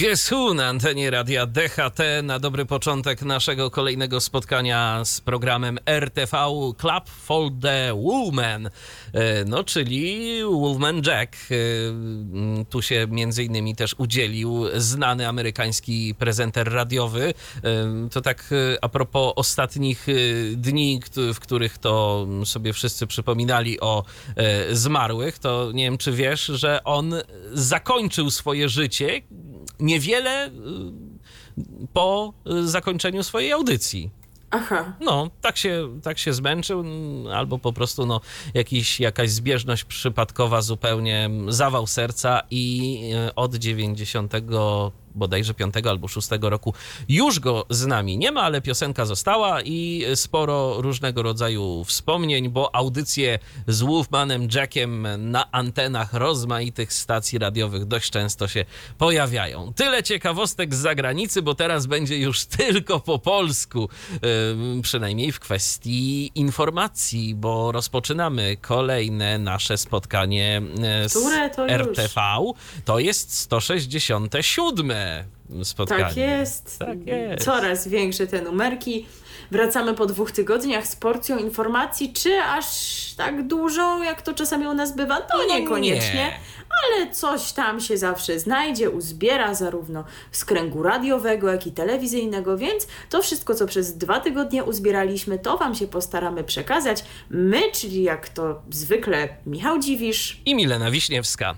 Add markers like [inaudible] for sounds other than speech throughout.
Who na antenie radia DHT na dobry początek naszego kolejnego spotkania z programem RTV Club for the Woman, e, no czyli Wolfman Jack. E, Tu się między innymi też udzielił znany amerykański prezenter radiowy. E, To tak a propos ostatnich dni, w których to sobie wszyscy przypominali o zmarłych, to nie wiem czy wiesz, że on zakończył swoje życie niewiele y, po y, zakończeniu swojej audycji. Aha. No, tak się, tak się zmęczył, albo po prostu no, jakiś, jakaś zbieżność przypadkowa zupełnie, mm, zawał serca i y, od 90 bodajże 5 albo 6 roku już go z nami nie ma, ale piosenka została i sporo różnego rodzaju wspomnień, bo audycje z Wolfmanem Jackiem na antenach rozmaitych stacji radiowych dość często się pojawiają. Tyle ciekawostek z zagranicy, bo teraz będzie już [laughs] tylko po polsku, przynajmniej w kwestii informacji, bo rozpoczynamy kolejne nasze spotkanie e, z Które to? RTV. To jest 167 spotkanie. Tak jest. Tak jest. Coraz większe te numerki. Wracamy po dwóch tygodniach z porcją informacji, czy aż tak dużo, jak to czasami u nas bywa? To No niekoniecznie, nie. ale coś tam się zawsze znajdzie, uzbiera zarówno z kręgu radiowego, jak i telewizyjnego, więc to wszystko, co przez dwa tygodnie uzbieraliśmy, to Wam się postaramy przekazać. My, czyli jak to zwykle Michał Dziwisz, I Milena Wiśniewska.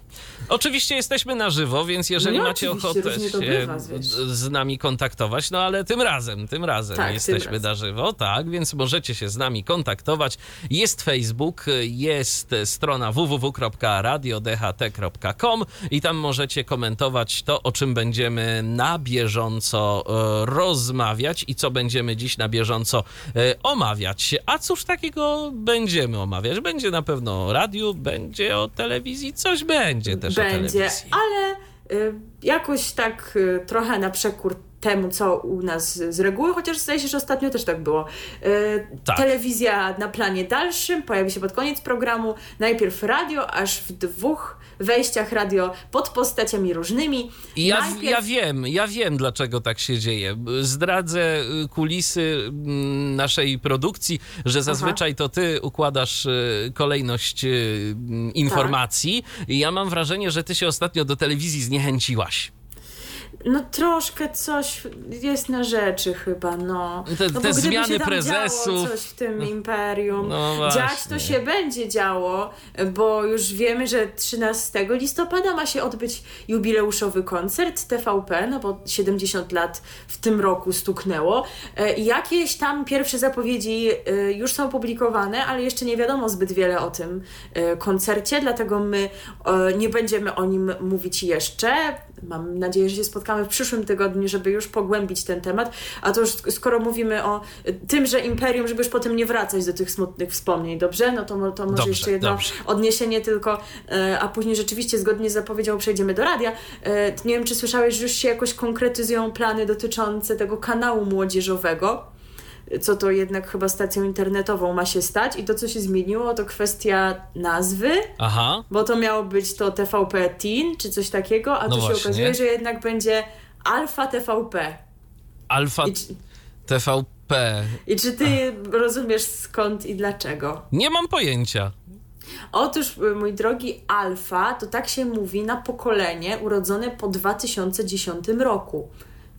Oczywiście jesteśmy na żywo, więc jeżeli No macie ochotę się bywa, wiesz. z nami kontaktować, no ale tym razem, tym razem Tak, tym jesteśmy razem. na żywo, tak, więc możecie się z nami kontaktować. Jest Facebook, jest strona www.radiodht.com i tam możecie komentować to, o czym będziemy na bieżąco e, rozmawiać i co będziemy dziś na bieżąco e, omawiać. A cóż takiego będziemy omawiać? Będzie na pewno o radiu, będzie o telewizji, coś będzie też będzie, ale y, jakoś tak y, trochę na przekór temu, co u nas z reguły, chociaż zdaje się, że ostatnio też tak było. Y, Tak. Telewizja na planie dalszym pojawi się pod koniec programu, najpierw radio, aż w dwóch wejściach radio pod postaciami różnymi. Ja, Najpierw- ja wiem, ja wiem, dlaczego tak się dzieje. Zdradzę y, kulisy mm, naszej produkcji, że zazwyczaj to ty układasz kolejność mm, informacji. I ja mam wrażenie, że ty się ostatnio do telewizji zniechęciłaś. No troszkę coś jest na rzeczy chyba, no. Te- no te bo gdyby zmiany prezesów. Działo coś w tym imperium. No Dziać to się będzie działo, bo już wiemy, że 13 listopada ma się odbyć jubileuszowy koncert TVP, no bo 70 lat w tym roku stuknęło. E, Jakieś tam pierwsze zapowiedzi e, już są publikowane, ale jeszcze nie wiadomo zbyt wiele o tym e, koncercie, dlatego my nie będziemy o nim mówić jeszcze. Mam nadzieję, że się spotkamy w przyszłym tygodniu, żeby już pogłębić ten temat. A to już sk- skoro mówimy o y, tymże imperium, żeby już potem nie wracać do tych smutnych wspomnień, dobrze? No to, to może Dobrze, jeszcze jedno dobrze. odniesienie tylko, e, a później rzeczywiście zgodnie z zapowiedzią przejdziemy do radia. E, Nie wiem, czy słyszałeś, że już się jakoś konkretyzują plany dotyczące tego kanału młodzieżowego co to jednak chyba stacją internetową ma się stać i to, co się zmieniło, to kwestia nazwy, Aha. bo to miało być to TVP Teen, czy coś takiego, a No tu się właśnie. okazuje, że jednak będzie Alfa TVP. Alfa I czy, TVP. I czy ty rozumiesz skąd i dlaczego? Nie mam pojęcia. Otóż, y, mój drogi, Alfa to tak się mówi na pokolenie urodzone po 2010 roku.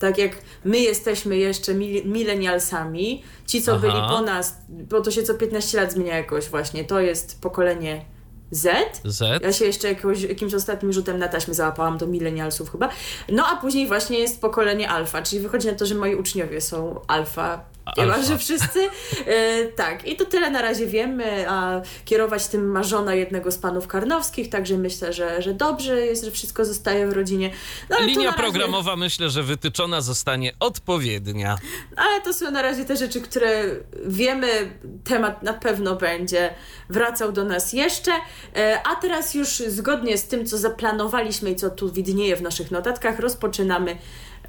Tak jak my jesteśmy jeszcze mil- milenialsami, ci co Aha. byli po nas, bo to się co 15 lat zmienia jakoś właśnie, to jest pokolenie Z. Z. Ja się jeszcze jakoś, jakimś ostatnim rzutem na taśmę załapałam do milenialsów chyba. No a później właśnie jest pokolenie alfa, czyli wychodzi na to, że moi uczniowie są alfa Niemalże wszyscy. E, tak, i to tyle na razie wiemy, a kierować tym ma żona jednego z panów Karnowskich, także myślę, że, że dobrze jest, że wszystko zostaje w rodzinie. No, Linia razie... programowa myślę, że wytyczona zostanie odpowiednia. Ale to są na razie te rzeczy, które wiemy, temat na pewno będzie wracał do nas jeszcze. E, a teraz już zgodnie z tym, co zaplanowaliśmy i co tu widnieje w naszych notatkach, rozpoczynamy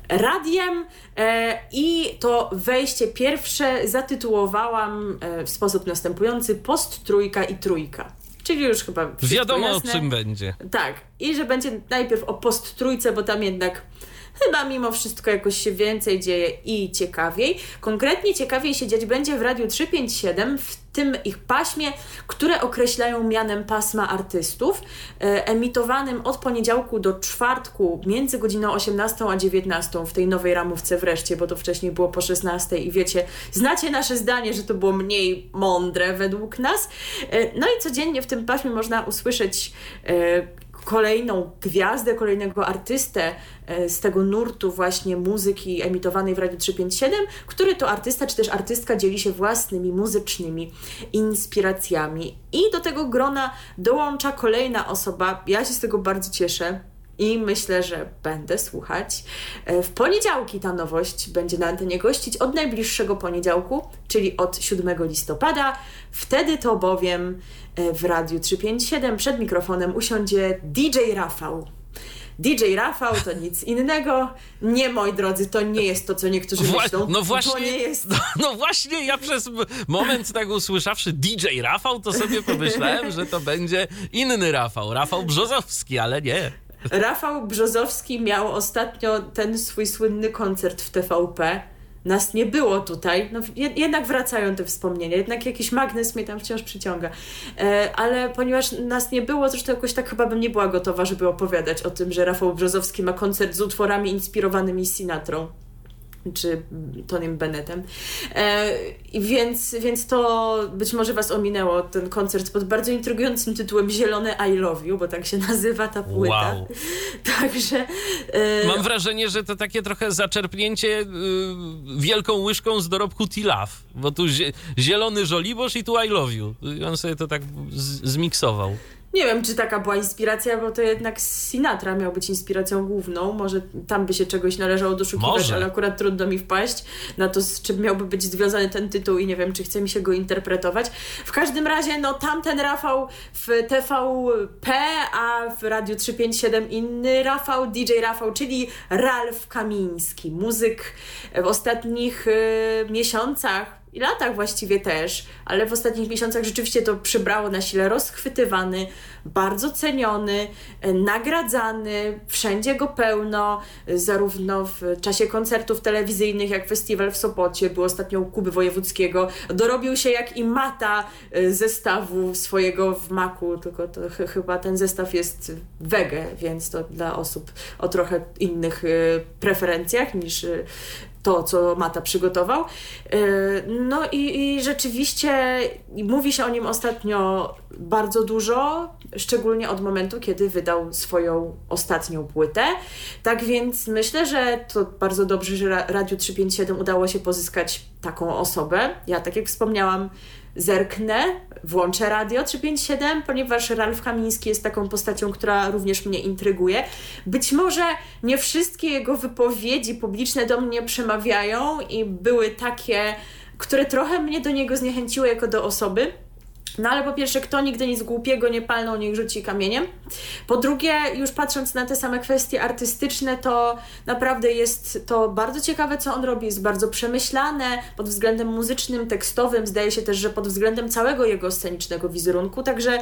radiem e, i to wejście pierwsze zatytułowałam e, w sposób następujący Post trójka i trójka. Czyli już chyba Wiadomo jasne. o czym będzie. Tak. I że będzie najpierw o post trójce, bo tam jednak chyba mimo wszystko jakoś się więcej dzieje i ciekawiej. Konkretnie ciekawiej się dziać będzie w Radiu 357 w tym ich paśmie, które określają mianem pasma artystów, e, emitowanym od poniedziałku do czwartku między godziną 18 a 19 w tej nowej ramówce wreszcie, bo to wcześniej było po 16 i wiecie, znacie nasze zdanie, że to było mniej mądre według nas. E, no i codziennie w tym paśmie można usłyszeć e, kolejną gwiazdę, kolejnego artystę e, z tego nurtu właśnie muzyki emitowanej w Radiu 357, który to artysta czy też artystka dzieli się własnymi muzycznymi inspiracjami. I do tego grona dołącza kolejna osoba. Ja się z tego bardzo cieszę i myślę, że będę słuchać. E, w poniedziałki ta nowość będzie na antenie gościć od najbliższego poniedziałku, czyli od 7 listopada. Wtedy to bowiem e, w Radiu 357 przed mikrofonem usiądzie DJ Rafał. DJ Rafał to nic innego. Nie, moi drodzy, to nie jest to, co niektórzy Wła myślą. No właśnie, to nie jest. No, no, właśnie, ja przez moment tak usłyszawszy DJ Rafał, to sobie pomyślałem, że to będzie inny Rafał. Rafał Brzozowski, ale nie. Rafał Brzozowski miał ostatnio ten swój słynny koncert w TVP. Nas nie było tutaj, no, jednak wracają te wspomnienia, jednak jakiś magnes mnie tam wciąż przyciąga. E, ale ponieważ nas nie było, zresztą jakoś tak chyba bym nie była gotowa, żeby opowiadać o tym, że Rafał Brzozowski ma koncert z utworami inspirowanymi Sinatrą czy Tonym Bennettem. E, więc, więc to być może Was ominęło, ten koncert pod bardzo intrygującym tytułem Zielone I Love You, bo tak się nazywa ta płyta. Wow. [laughs] Także... E... Mam wrażenie, że to takie trochę zaczerpnięcie y, wielką łyżką z dorobku Tilaf, bo tu zielony żoliborz i tu I Love You. On sobie to tak zmiksował. Nie wiem, czy taka była inspiracja, bo to jednak Sinatra miał być inspiracją główną. Może tam by się czegoś należało doszukiwać, Może. ale akurat trudno mi wpaść na to, z czym miałby być związany ten tytuł i nie wiem, czy chce mi się go interpretować. W każdym razie, no tamten Rafał w TVP, a w Radiu 357 inny Rafał, DJ Rafał, czyli Ralf Kamiński, muzyk w ostatnich y, miesiącach i latach właściwie też, ale w ostatnich miesiącach rzeczywiście to przybrało na sile rozchwytywany, bardzo ceniony, e, nagradzany, wszędzie go pełno, e, zarówno w czasie koncertów telewizyjnych, jak festiwal w Sopocie, był ostatnio u Kuby Wojewódzkiego, dorobił się jak i mata e, zestawu swojego w maku, tylko to ch chyba ten zestaw jest wege, więc to dla osób o trochę innych preferencjach niż to, co Mata przygotował. E, no i, i rzeczywiście mówi się o nim ostatnio bardzo dużo, szczególnie od momentu, kiedy wydał swoją ostatnią płytę. Tak więc myślę, że to bardzo dobrze, że Radiu 357 udało się pozyskać taką osobę. Ja, tak jak wspomniałam, zerknę, włączę radio 357, ponieważ Ralf Kamiński jest taką postacią, która również mnie intryguje. Być może nie wszystkie jego wypowiedzi publiczne do mnie przemawiają i były takie, które trochę mnie do niego zniechęciły jako do osoby no ale po pierwsze, kto nigdy nic głupiego nie palnął, niech rzuci kamieniem. Po drugie, już patrząc na te same kwestie artystyczne, to naprawdę jest to bardzo ciekawe, co on robi. Jest bardzo przemyślane pod względem muzycznym, tekstowym. Zdaje się też, że pod względem całego jego scenicznego wizerunku. Także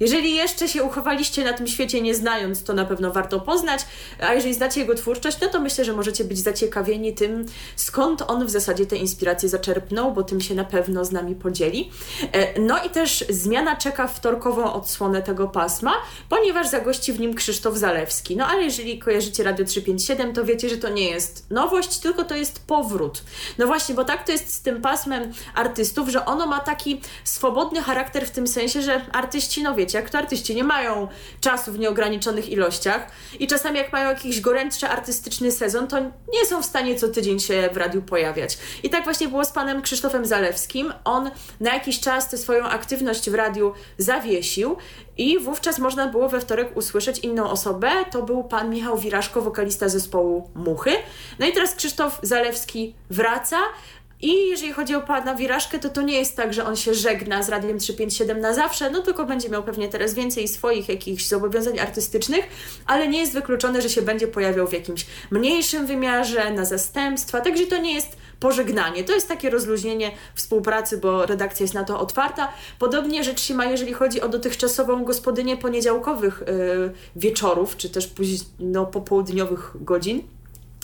jeżeli jeszcze się uchowaliście na tym świecie nie znając, to na pewno warto poznać. A jeżeli znacie jego twórczość, no to myślę, że możecie być zaciekawieni tym, skąd on w zasadzie te inspiracje zaczerpnął, bo tym się na pewno z nami podzieli. E, no i też również zmiana czeka wtorkową odsłonę tego pasma, ponieważ zagości w nim Krzysztof Zalewski. No ale jeżeli kojarzycie Radio 357, to wiecie, że to nie jest nowość, tylko to jest powrót. No właśnie, bo tak to jest z tym pasmem artystów, że ono ma taki swobodny charakter w tym sensie, że artyści, no wiecie, jak to artyści nie mają czasu w nieograniczonych ilościach i czasami jak mają jakiś gorętszy artystyczny sezon, to nie są w stanie co tydzień się w radiu pojawiać. I tak właśnie było z panem Krzysztofem Zalewskim. On na jakiś czas tę swoją aktywność w radiu zawiesił i wówczas można było we wtorek usłyszeć inną osobę. To był pan Michał Wiraszko, wokalista zespołu Muchy. No i teraz Krzysztof Zalewski wraca. I jeżeli chodzi o pana Wiraszkę, to to nie jest tak, że on się żegna z Radiem 357 na zawsze, no tylko będzie miał pewnie teraz więcej swoich jakichś zobowiązań artystycznych, ale nie jest wykluczone, że się będzie pojawiał w jakimś mniejszym wymiarze, na zastępstwa, także to nie jest pożegnanie. To jest takie rozluźnienie współpracy, bo redakcja jest na to otwarta. Podobnie rzecz się ma, jeżeli chodzi o dotychczasową gospodynię poniedziałkowych yy, wieczorów, czy też no, popołudniowych godzin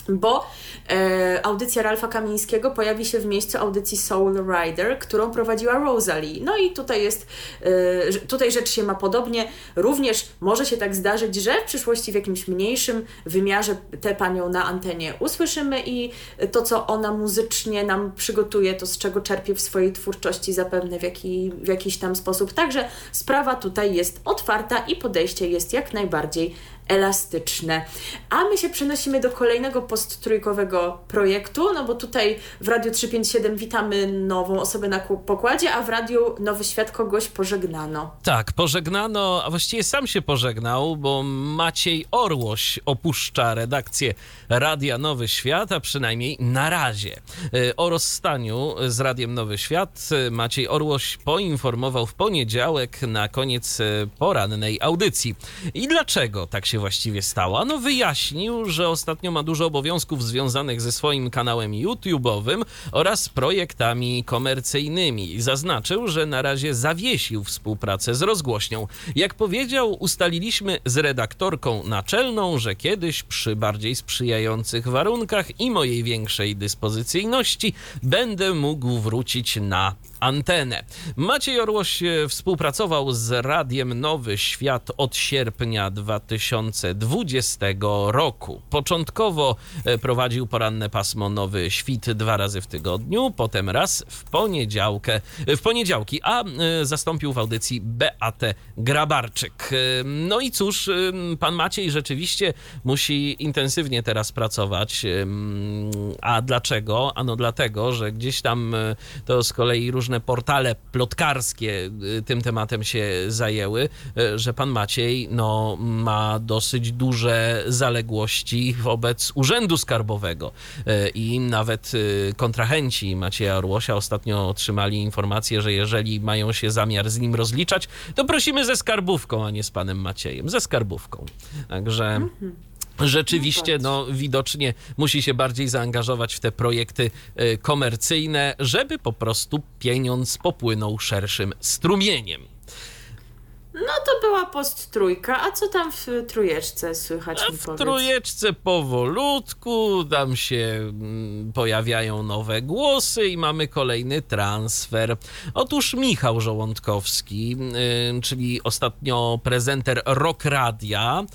bo e, audycja Ralfa Kamińskiego pojawi się w miejscu audycji Soul Rider, którą prowadziła Rosalie. No i tutaj jest, e, tutaj rzecz się ma podobnie. Również może się tak zdarzyć, że w przyszłości w jakimś mniejszym wymiarze tę panią na antenie usłyszymy i to, co ona muzycznie nam przygotuje, to z czego czerpie w swojej twórczości zapewne w, jaki, w jakiś tam sposób. Także sprawa tutaj jest otwarta i podejście jest jak najbardziej elastyczne. A my się przenosimy do kolejnego posttrójkowego projektu, no bo tutaj w Radiu 357 witamy nową osobę na pokładzie, a w Radiu Nowy Świat kogoś pożegnano. Tak, pożegnano, a właściwie sam się pożegnał, bo Maciej Orłoś opuszcza redakcję Radia Nowy Świat, a przynajmniej na razie. E, o rozstaniu z Radiem Nowy Świat e, Maciej Orłoś poinformował w poniedziałek na koniec e, porannej audycji. I dlaczego tak się właściwie stało? No wyjaśnił, że ostatnio ma dużo obowiązków związanych ze swoim kanałem YouTube'owym oraz projektami komercyjnymi. Zaznaczył, że na razie zawiesił współpracę z rozgłośnią. Jak powiedział, ustaliliśmy z redaktorką naczelną, że kiedyś przy bardziej sprzyjających warunkach i mojej większej dyspozycyjności będę mógł wrócić na antenę. Maciej Orłoś e, współpracował z Radiem Nowy Świat od sierpnia 2020 roku. Początkowo e, prowadził poranne pasmo Nowy Świt dwa razy w tygodniu, potem raz w poniedziałkę, w poniedziałki, a e, zastąpił w audycji Beatę Grabarczyk. No i cóż, pan Maciej rzeczywiście musi intensywnie teraz pracować. A dlaczego? Ano dlatego, że gdzieś tam to z kolei różne różne portale plotkarskie y, tym tematem się zajęły, y, że pan Maciej no, ma dosyć duże zaległości wobec Urzędu Skarbowego. Y, i nawet kontrahenci Macieja Orłosia ostatnio otrzymali informację, że jeżeli mają się zamiar z nim rozliczać, to prosimy ze skarbówką, a nie z panem Maciejem, ze skarbówką. Także... Mhm rzeczywiście no, widocznie musi się bardziej zaangażować w te projekty y, komercyjne, żeby po prostu pieniądz popłynął szerszym strumieniem. No to była post trójka, a co tam w trójeczce słychać? A w trójeczce powolutku, tam się mm, pojawiają nowe głosy i mamy kolejny transfer. Otóż Michał Żołądkowski, y, czyli ostatnio prezenter Rock Radia,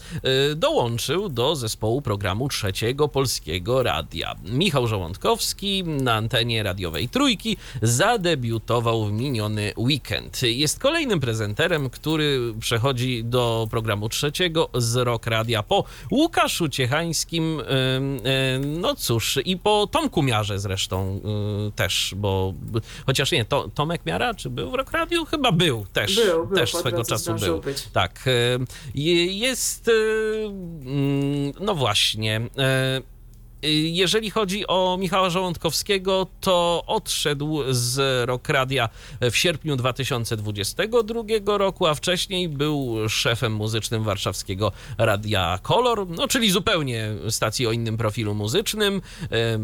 y, dołączył do zespołu programu Trzeciego Polskiego Radia. Michał Żołądkowski na antenie radiowej Trójki zadebiutował w miniony weekend. Jest kolejnym prezenterem, który przechodzi do programu trzeciego z Rock Radia po Łukaszu Ciechańskim, no cóż, i po Tomku Miarze zresztą y, też, bo chociaż nie, to, Tomek Miara, czy był w Rock Radiu? Chyba był też. Był, był też swego czasu był. Być. Tak. Jest, y, mm, no właśnie y, jeżeli chodzi o Michała Żołądkowskiego, to odszedł z Rokradia w sierpniu 2022 roku, a wcześniej był szefem muzycznym warszawskiego Radia Kolor, no czyli zupełnie stacji o innym profilu muzycznym,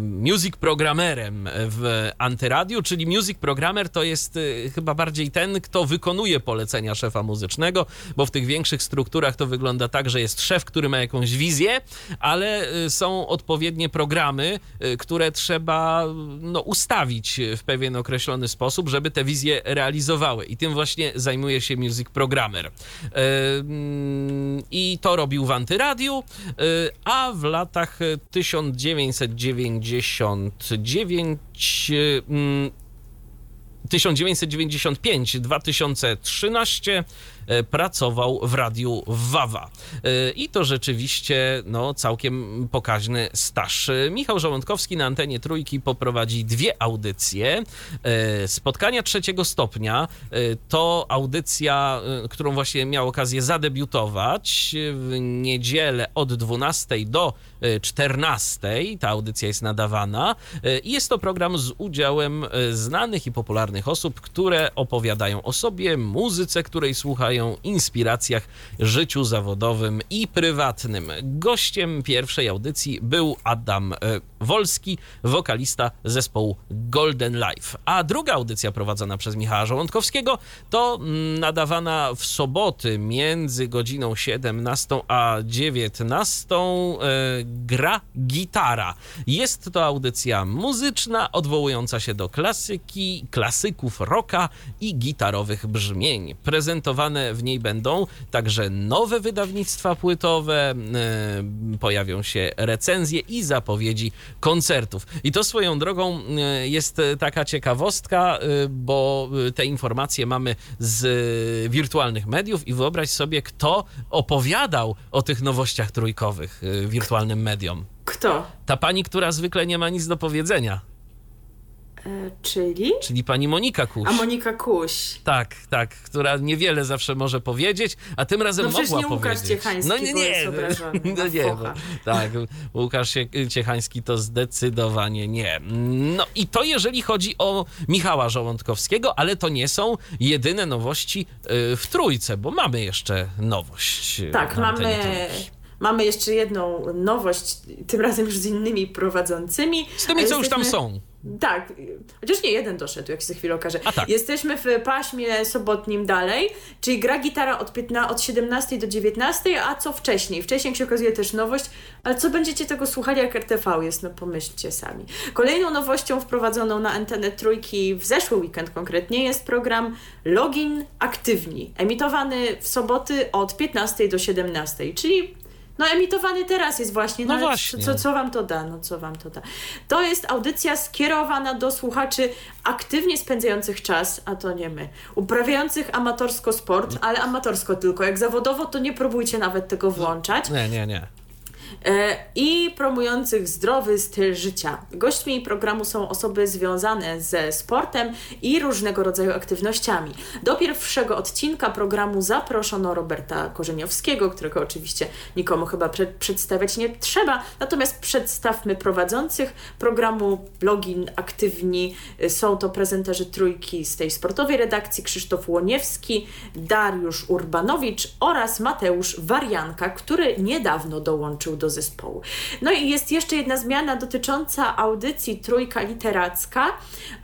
music programmerem w Antyradiu, czyli music programmer to jest e, chyba bardziej ten, kto wykonuje polecenia szefa muzycznego, bo w tych większych strukturach to wygląda tak, że jest szef, który ma jakąś wizję, ale są odpowiednie odpowiednie programy, y, które trzeba no, ustawić w pewien określony sposób, żeby te wizje realizowały. I tym właśnie zajmuje się Music Programmer. Y, mm, I to robił w Antyradiu, y, a w latach 1999 1995-2013 E, pracował w radiu Wawa. E, I to rzeczywiście no, całkiem pokaźny staż. E, Michał Żołądkowski na antenie Trójki poprowadzi dwie audycje. Spotkania trzeciego stopnia to audycja, którą właśnie miał okazję zadebiutować w niedzielę od 12 do 14. Ta audycja jest nadawana i jest to program z udziałem znanych i popularnych osób, które opowiadają o sobie, muzyce, której słuchają inspiracjach, życiu zawodowym i prywatnym. Gościem pierwszej audycji był Adam e, Wolski, wokalista zespołu Golden Life. A druga audycja prowadzona przez Michała Żołądkowskiego to mm, nadawana w soboty między godziną 17 a 19 e, gra gitara. Jest to audycja muzyczna odwołująca się do klasyki, klasyków rocka i gitarowych brzmień. Prezentowane w niej będą także nowe wydawnictwa płytowe, e, pojawią się recenzje i zapowiedzi koncertów. I to swoją drogą e, jest taka ciekawostka, e, bo te informacje mamy z wirtualnych mediów i wyobraź sobie, kto opowiadał o tych nowościach trójkowych wirtualnym mediom. Kto? Ta pani, która zwykle nie ma nic do powiedzenia. E, czyli? Czyli pani Monika Kuś. A Monika Kuś. Tak, tak, która niewiele zawsze może powiedzieć, a tym razem no, mogła nie powiedzieć. Łukasz Ciechański, no nie, nie, [laughs] no, nie bo, tak, Łukasz Ciechański to zdecydowanie nie. No i to jeżeli chodzi o Michała Żołądkowskiego, ale to nie są jedyne nowości y, w Trójce, bo mamy jeszcze nowość. Tak, mamy... Mamy jeszcze jedną nowość, tym razem już z innymi prowadzącymi. Z tymi, co jesteśmy... już tam są. Tak, chociaż nie jeden doszedł, jak się za chwilę okaże. Tak. Jesteśmy w paśmie sobotnim dalej, czyli gra gitara od, 15, od 17 do 19, a co wcześniej? Wcześniej jak się okazuje też nowość, ale co będziecie tego słuchali, jak RTV jest? No pomyślcie sami. Kolejną nowością wprowadzoną na antenę trójki w zeszły weekend konkretnie jest program Login Aktywni, emitowany w soboty od 15 do 17, czyli no emitowany teraz jest właśnie. No, no właśnie. Co, co wam to da? No co wam to da? To jest audycja skierowana do słuchaczy aktywnie spędzających czas, a to nie my, uprawiających amatorsko sport, ale amatorsko tylko. Jak zawodowo, to nie próbujcie nawet tego włączać. Nie, nie, nie. E, i promujących zdrowy styl życia. Gośćmi programu są osoby związane ze sportem i różnego rodzaju aktywnościami. Do pierwszego odcinka programu zaproszono Roberta Korzeniowskiego, którego oczywiście nikomu chyba przedstawiać nie trzeba, natomiast przedstawmy prowadzących programu Login Aktywni. Są to prezenterzy trójki z tej sportowej redakcji Krzysztof Łoniewski, Dariusz Urbanowicz oraz Mateusz Warianka, który niedawno dołączył do zespołu. No i jest jeszcze jedna zmiana dotycząca audycji Trójka Literacka.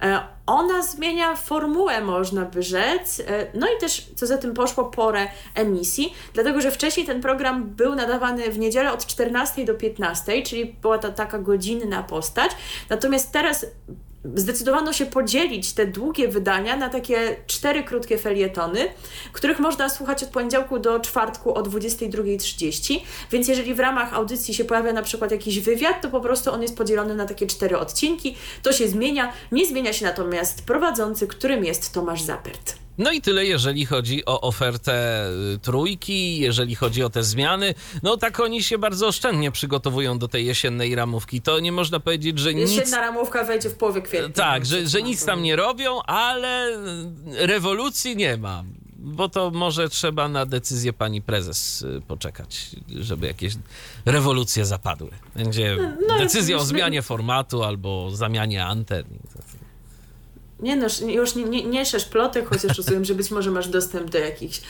E, ona zmienia formułę, można by rzec, e, no i też, co za tym poszło, porę emisji, dlatego że wcześniej ten program był nadawany w niedzielę od 14 do 15, czyli była to taka godzinna postać, natomiast teraz zdecydowano się podzielić te długie wydania na takie cztery krótkie felietony, których można słuchać od poniedziałku do czwartku o 22.30. Więc jeżeli w ramach audycji się pojawia na przykład jakiś wywiad, to po prostu on jest podzielony na takie cztery odcinki. To się zmienia. Nie zmienia się natomiast prowadzący, którym jest Tomasz Zapert. No i tyle, jeżeli chodzi o ofertę y, trójki, jeżeli chodzi o te zmiany. No tak oni się bardzo oszczędnie przygotowują do tej jesiennej ramówki. To nie można powiedzieć, że nic... Jesienna ramówka wejdzie w połowie kwietnia. Tak, że, że nic tam nie robią, ale rewolucji nie ma. Bo to może trzeba na decyzję pani prezes y, poczekać, żeby jakieś rewolucje zapadły. Będzie no, no decyzja o zmianie formatu albo zamianie anten. Nie no, już nie, nie, nie plotek, chociaż rozumiem, że być może masz dostęp do jakichś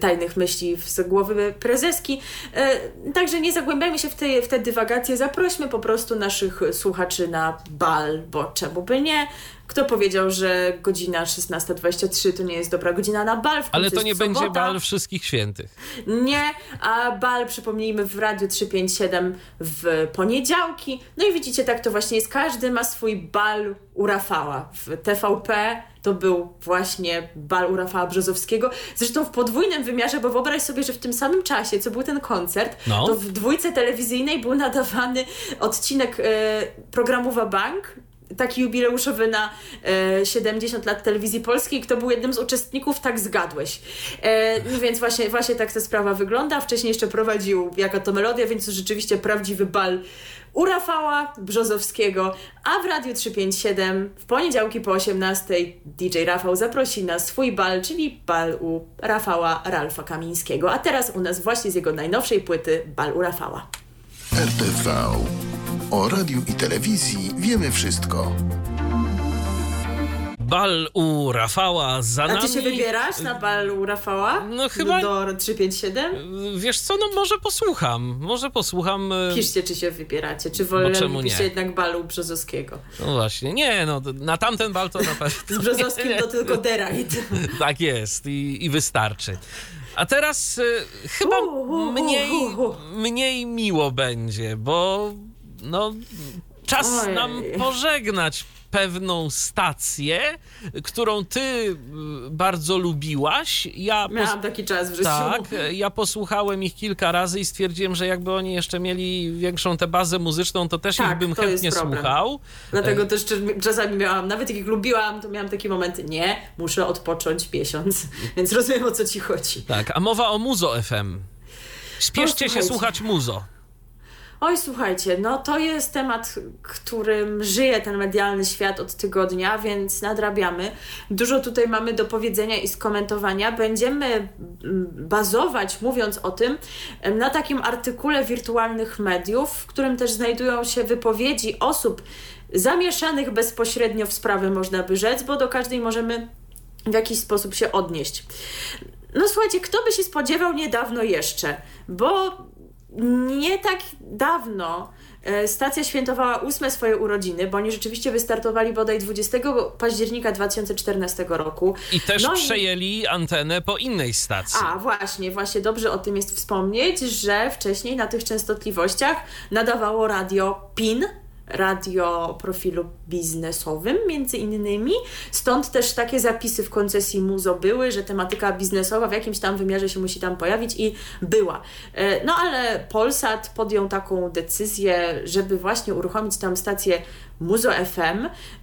tajnych myśli z głowy prezeski. E, także nie zagłębiajmy się w te, w te dywagacje, zaprośmy po prostu naszych słuchaczy na bal, bo czemu by nie? Kto powiedział, że godzina 16.23 to nie jest dobra godzina na bal? W Ale to nie jest będzie sobota. bal wszystkich świętych. Nie, a bal przypomnijmy w Radiu 357 w poniedziałki. No i widzicie, tak to właśnie jest. Każdy ma swój bal u Rafała. W TVP to był właśnie bal u Rafała Brzozowskiego. Zresztą w podwójnym wymiarze, bo wyobraź sobie, że w tym samym czasie, co był ten koncert, No. to w dwójce telewizyjnej był nadawany odcinek e, programu Bank taki jubileuszowy na e, 70 lat telewizji polskiej. Kto był jednym z uczestników, tak zgadłeś. E, no więc właśnie, właśnie tak ta sprawa wygląda. Wcześniej jeszcze prowadził Jaka to Melodia, więc to rzeczywiście prawdziwy bal u Rafała Brzozowskiego, a w Radiu 357 w poniedziałki po 18 DJ Rafał zaprosi na swój bal, czyli bal u Rafała Ralfa Kamińskiego. A teraz u nas właśnie z jego najnowszej płyty Bal u Rafała. RTV. O radiu i telewizji wiemy wszystko. Bal u Rafała za A nami. ty się wybierasz na bal u Rafała? No chyba- Do, do 357? Wiesz co, no może posłucham. Może posłucham. e, Piszcie, czy się wybieracie, czy wolelibyście jednak balu Brzozowskiego. No właśnie, nie, no na tamten bal to na [laughs] Z pewno. Brzozowskim to tylko derajt. [laughs] tak jest i, i wystarczy. A teraz e, chyba mniej, mniej miło będzie, bo no czas Ojej. nam pożegnać pewną stację, którą ty y, bardzo lubiłaś. Ja Miałam taki czas w życiu. tak, ja posłuchałem ich kilka razy i stwierdziłem, że jakby oni jeszcze mieli większą tę bazę muzyczną, to też Tak, ich bym chętnie słuchał. Dlatego też czas- czasami miałam, nawet jak ich lubiłam, to miałam takie momenty, nie, muszę odpocząć miesiąc. [laughs] Więc rozumiem o co ci chodzi. Tak, a mowa o Muzo FM. Śpieszcie się słuchać Muzo. Oj, słuchajcie, no to jest temat, którym żyje ten medialny świat od tygodnia, więc nadrabiamy. Dużo tutaj mamy do powiedzenia i skomentowania. Będziemy mm, bazować, mówiąc o tym, na takim artykule wirtualnych mediów, w którym też znajdują się wypowiedzi osób zamieszanych bezpośrednio w sprawy, można by rzec, bo do każdej możemy w jakiś sposób się odnieść. No słuchajcie, kto by się spodziewał niedawno jeszcze, bo nie tak dawno e, stacja świętowała ósme swoje urodziny, bo oni rzeczywiście wystartowali bodaj 20 października 2014 roku. I też No i- przejęli antenę po innej stacji. A, właśnie, właśnie dobrze o tym jest wspomnieć, że wcześniej na tych częstotliwościach nadawało radio PIN, radio profilu biznesowym między innymi. Stąd też takie zapisy w koncesji MUZO były, że tematyka biznesowa w jakimś tam wymiarze się musi tam pojawić i była. E, No ale Polsat podjął taką decyzję, żeby właśnie uruchomić tam stację Muzo FM.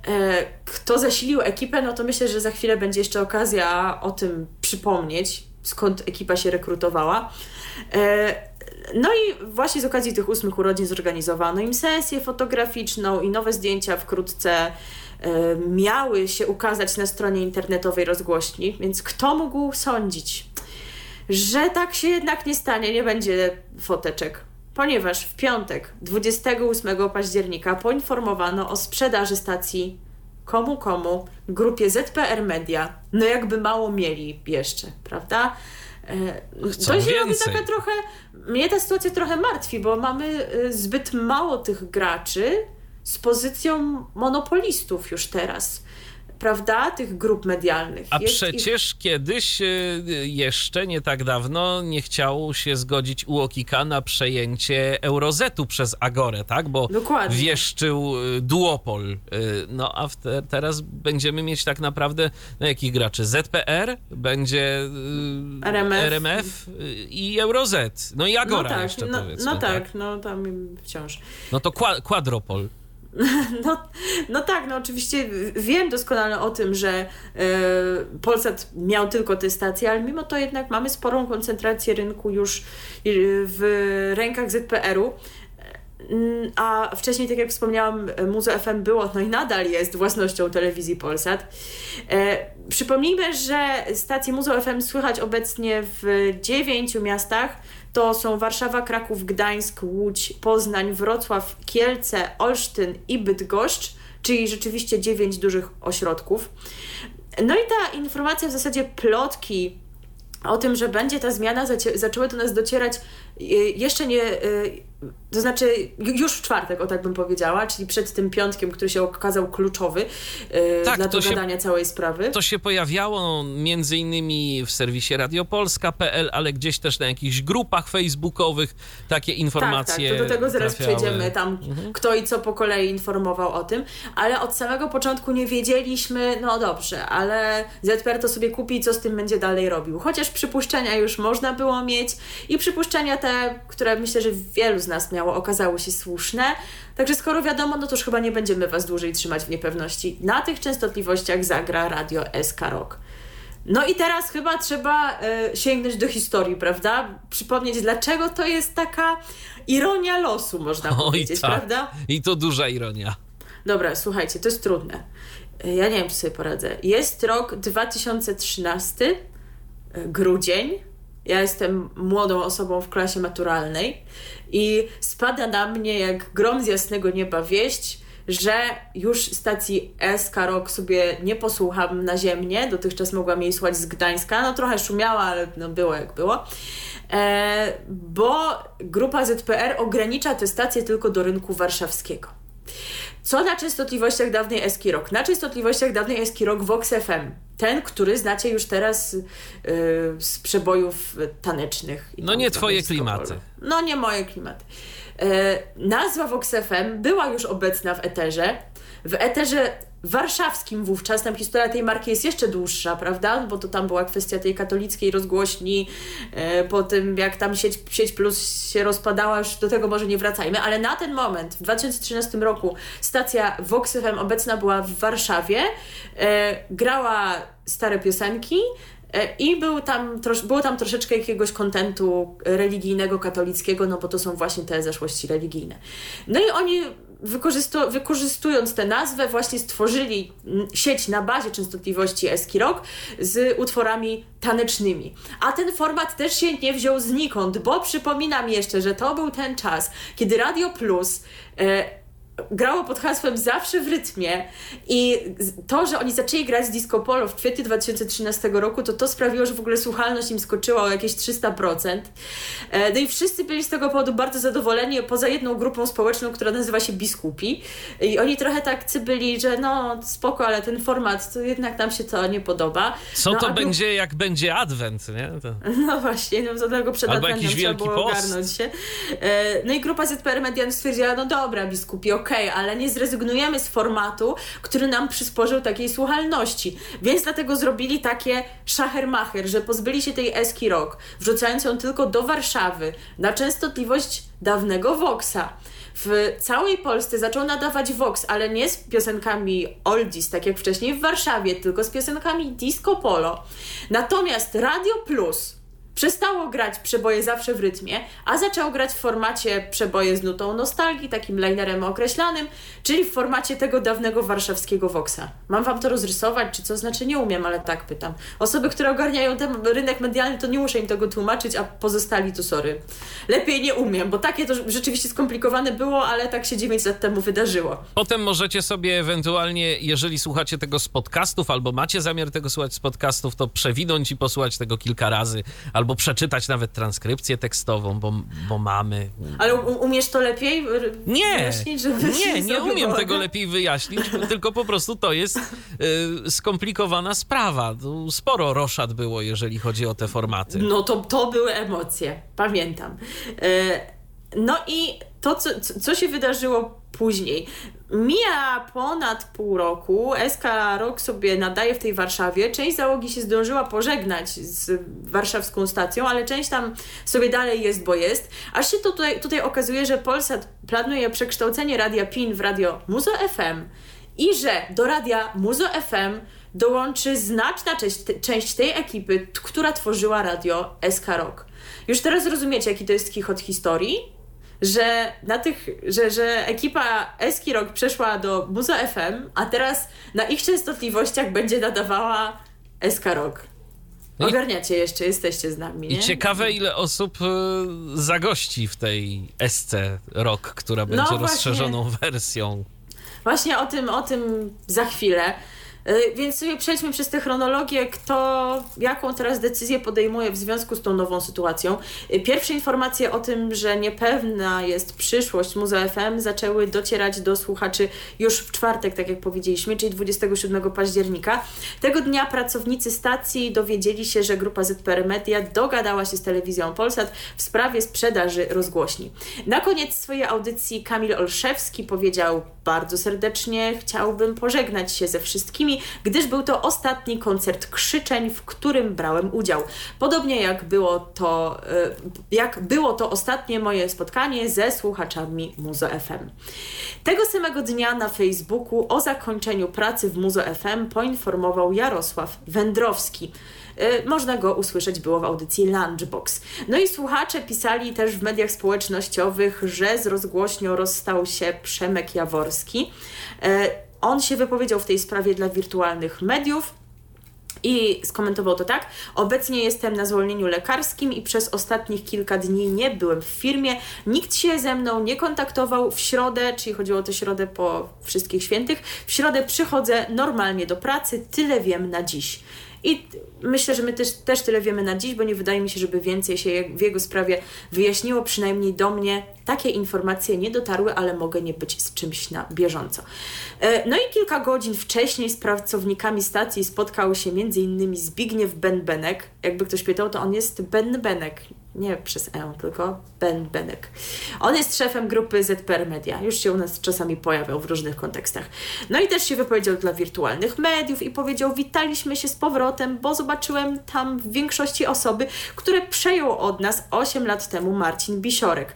E, Kto zasilił ekipę, no to myślę, że za chwilę będzie jeszcze okazja o tym przypomnieć, skąd ekipa się rekrutowała. No i właśnie z okazji tych ósmych urodzin zorganizowano im sesję fotograficzną i nowe zdjęcia wkrótce e, miały się ukazać na stronie internetowej rozgłośni, więc kto mógł sądzić, że tak się jednak nie stanie, nie będzie foteczek. Ponieważ w piątek, 28 października, poinformowano o sprzedaży stacji komu komu, grupie ZPR Media. No jakby mało mieli jeszcze, prawda? E, Chcą to się robi taka trochę. Mnie ta sytuacja trochę martwi, bo mamy y, zbyt mało tych graczy z pozycją monopolistów już teraz, prawda? Tych grup medialnych. A Jest ich- przecież kiedyś, e, jeszcze nie tak dawno, nie chciał się zgodzić UOKiK na przejęcie Eurozetu przez Agorę, tak? Bo Dokładnie. wieszczył e, duopol. E, No a te, teraz będziemy mieć tak naprawdę, no jakich graczy? ZPR, będzie RMF. RMF i Eurozet. No i Agora no tak, jeszcze no, powiedzmy. no tak, no tam wciąż. No to kwa, quadropol. [laughs] No, no tak, no oczywiście wiem doskonale o tym, że e, Polsat miał tylko te stacje, ale mimo to jednak mamy sporą koncentrację rynku już e, w rękach ZPR-u. Mm, A wcześniej, tak jak wspomniałam, Muzo FM było, no i nadal jest własnością telewizji Polsat. E, przypomnijmy, że stacje Muzo FM słychać obecnie w dziewięciu miastach. To są Warszawa, Kraków, Gdańsk, Łódź, Poznań, Wrocław, Kielce, Olsztyn i Bydgoszcz, czyli rzeczywiście dziewięć dużych ośrodków. No i ta informacja w zasadzie plotki o tym, że będzie ta zmiana, zaczęły do nas docierać y, jeszcze nie, y, to znaczy już w czwartek, o tak bym powiedziała, czyli przed tym piątkiem, który się okazał kluczowy yy, Tak, dla to się- dogadania całej sprawy. To się pojawiało między innymi w serwisie radiopolska.pl, ale gdzieś też na jakichś grupach facebookowych takie Tak, informacje tak, to do tego zaraz trafiały. przejdziemy, tam kto i co po kolei informował o tym, ale od samego początku nie wiedzieliśmy, no dobrze, ale ZPR to sobie kupi i co z tym będzie dalej robił. Chociaż przypuszczenia już można było mieć i przypuszczenia te, które myślę, że wielu z nas miało, okazały się słuszne. Także skoro wiadomo, no to już chyba nie będziemy Was dłużej trzymać w niepewności. Na tych częstotliwościach zagra radio SK Rock. No i teraz chyba trzeba e, sięgnąć do historii, prawda? Przypomnieć, dlaczego to jest taka ironia losu, można Oj, powiedzieć, tak. prawda? I to duża ironia. Dobra, słuchajcie, to jest trudne. E, Ja nie wiem, czy sobie poradzę. Jest rok 2013, e, grudzień. Ja jestem młodą osobą w klasie maturalnej i spada na mnie jak grom z jasnego nieba wieść, że już stacji SK Rock sobie nie posłucham naziemnie. Dotychczas mogłam jej słuchać z Gdańska. No trochę szumiała, ale no było jak było. E, bo grupa ZPR ogranicza tę stację tylko do rynku warszawskiego. Co na częstotliwościach dawnej Eski Rock? Na częstotliwościach dawnej Eski Rock Vox FM. Ten, który znacie już teraz yy, z przebojów tanecznych. No nie twoje klimaty. No nie moje klimaty. E, nazwa Vox FM była już obecna w eterze. W eterze warszawskim wówczas, tam historia tej marki jest jeszcze dłuższa, prawda? Bo to tam była kwestia tej katolickiej rozgłośni, e, po tym jak tam sieć, sieć Plus się rozpadała, już do tego może nie wracajmy, ale na ten moment, w 2013 roku, stacja Vox FM obecna była w Warszawie, e, grała stare piosenki, E, I był tam, było tam troszeczkę jakiegoś kontentu religijnego, katolickiego, no bo to są właśnie te zaszłości religijne. No i oni wykorzystu, wykorzystując tę nazwę właśnie stworzyli sieć na bazie częstotliwości Eski Rock z utworami tanecznymi. A ten format też się nie wziął znikąd, bo przypominam jeszcze, że to był ten czas, kiedy Radio Plus e, grało pod hasłem Zawsze w rytmie i to, że oni zaczęli grać z Disco Polo w kwietniu 2013 roku, to to sprawiło, że w ogóle słuchalność im skoczyła o jakieś 300%. E, No i wszyscy byli z tego powodu bardzo zadowoleni, poza jedną grupą społeczną, która nazywa się Biskupi. I oni trochę tak byli, że no spoko, ale ten format, to jednak nam się to nie podoba. Co no, to będzie, jak będzie adwent, nie? To... [laughs] no właśnie, no za tego przed Albo Adwentem jakiś trzeba wielki było post. ogarnąć się. E, No i grupa ZPR Median stwierdziła, no dobra biskupi, okej, ale nie zrezygnujemy z formatu, który nam przysporzył takiej słuchalności. Więc dlatego zrobili takie szachermacher, że pozbyli się tej Eski Rock, wrzucając ją tylko do Warszawy na częstotliwość dawnego Voxa. W całej Polsce zaczął nadawać Vox, ale nie z piosenkami oldies, tak jak wcześniej w Warszawie, tylko z piosenkami disco polo. Natomiast Radio Plus przestało grać przeboje zawsze w rytmie, a zaczęło grać w formacie przeboje z nutą nostalgii, takim linerem określanym, czyli w formacie tego dawnego warszawskiego Voxa. Mam wam to rozrysować, czy co? Znaczy nie umiem, ale tak pytam. Osoby, które ogarniają ten rynek medialny, to nie muszę im tego tłumaczyć, a pozostali to sorry. Lepiej nie umiem, bo takie to rzeczywiście skomplikowane było, ale tak się 9 lat temu wydarzyło. Potem możecie sobie ewentualnie, jeżeli słuchacie tego z podcastów, albo macie zamiar tego słuchać z podcastów, to przewinąć i posłuchać tego kilka razy, przeczytać nawet transkrypcję tekstową, bo, bo mamy. Ale umiesz to lepiej Nie, wyjaśnić, żeby nie, nie umiem zrobiło? tego lepiej wyjaśnić, tylko po prostu to jest y, skomplikowana sprawa. Sporo roszad było, jeżeli chodzi o te formaty. No to, to były emocje, pamiętam. E, No i to, co- co się wydarzyło później. Mija ponad pół roku, SK Rock sobie nadaje w tej Warszawie. Część załogi się zdążyła pożegnać z warszawską stacją, ale część tam sobie dalej jest, bo jest. Aż się tutaj, tutaj okazuje, że Polsat planuje przekształcenie Radia PIN w Radio Muzo FM i że do Radia Muzo FM dołączy znaczna część, część tej ekipy, która tworzyła radio SK Rock. Już teraz rozumiecie, jaki to jest chichot historii? Że, na tych, że, że ekipa Eski Rock przeszła do Muzo FM, a teraz na ich częstotliwościach będzie nadawała SK Rock. No Ogarniacie jeszcze, jesteście z nami, nie? I ciekawe, ile osób y, zagości w tej SC Rock, która będzie No rozszerzoną wersją. Właśnie o tym, o tym za chwilę. E, więc sobie przejdźmy przez tę chronologię, kto jaką teraz decyzję podejmuje w związku z tą nową sytuacją. E, pierwsze informacje o tym, że niepewna jest przyszłość Muza FM zaczęły docierać do słuchaczy już w czwartek, tak jak powiedzieliśmy, czyli 27 października. Tego dnia pracownicy stacji dowiedzieli się, że grupa ZPR Media dogadała się z telewizją Polsat w sprawie sprzedaży rozgłośni. Na koniec swojej audycji Kamil Olszewski powiedział bardzo serdecznie chciałbym pożegnać się ze wszystkimi, gdyż był to ostatni koncert krzyczeń, w którym brałem udział. Podobnie jak było to, e, jak było to ostatnie moje spotkanie ze słuchaczami Muzo FM. Tego samego dnia na Facebooku o zakończeniu pracy w Muzo FM poinformował Jarosław Wędrowski. E, można go usłyszeć było w audycji Lunchbox. No i słuchacze pisali też w mediach społecznościowych, że z rozgłośnią rozstał się Przemek Jaworski. On się wypowiedział w tej sprawie dla wirtualnych mediów. I skomentował to tak. Obecnie jestem na zwolnieniu lekarskim i przez ostatnich kilka dni nie byłem w firmie. Nikt się ze mną nie kontaktował. W środę, czyli chodziło o tę środę po wszystkich świętych, w środę przychodzę normalnie do pracy. Tyle wiem na dziś. I myślę, że my też, też tyle wiemy na dziś, bo nie wydaje mi się, żeby więcej się w jego sprawie wyjaśniło, przynajmniej do mnie takie informacje nie dotarły, ale mogę nie być z czymś na bieżąco. E, no i kilka godzin wcześniej z pracownikami stacji spotkał się m.in. Zbigniew Benbenek. Jakby ktoś pytał, to on jest Benbenek, nie przez E, tylko Ben Benek. On jest szefem grupy ZPR Media. Już się u nas czasami pojawiał w różnych kontekstach. No i też się wypowiedział dla wirtualnych mediów i powiedział: Witaliśmy się z powrotem, bo zobaczyłem tam w większości osoby, które przejął od nas 8 lat temu Marcin Bisiorek.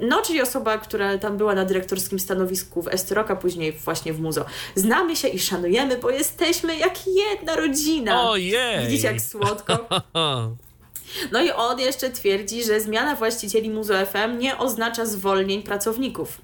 No, czyli osoba, która tam była na dyrektorskim stanowisku w Estroka, później właśnie w Muzo. Znamy się i szanujemy, bo jesteśmy jak jedna rodzina. Ojej! Widzicie, jak słodko? [laughs] No i on jeszcze twierdzi, że zmiana właścicieli Muzo FM nie oznacza zwolnień pracowników.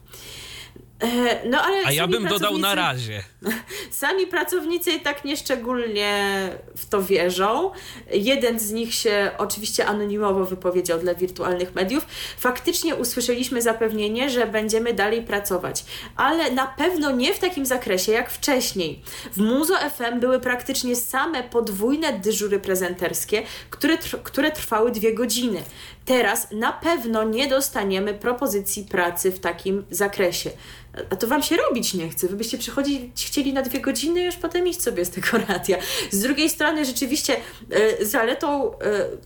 E, no, ale A ja bym dodał na razie. [laughs] Sami pracownicy tak nieszczególnie w to wierzą. Jeden z nich się oczywiście anonimowo wypowiedział dla wirtualnych mediów. Faktycznie usłyszeliśmy zapewnienie, że będziemy dalej pracować, ale na pewno nie w takim zakresie jak wcześniej. W Muzo FM były praktycznie same podwójne dyżury prezenterskie, które, które trwały dwie godziny. Teraz na pewno nie dostaniemy propozycji pracy w takim zakresie. A to wam się robić nie chce. Wy byście przychodzić chcieli na dwie godziny już potem iść sobie z tego radia. Z drugiej strony rzeczywiście y, zaletą y,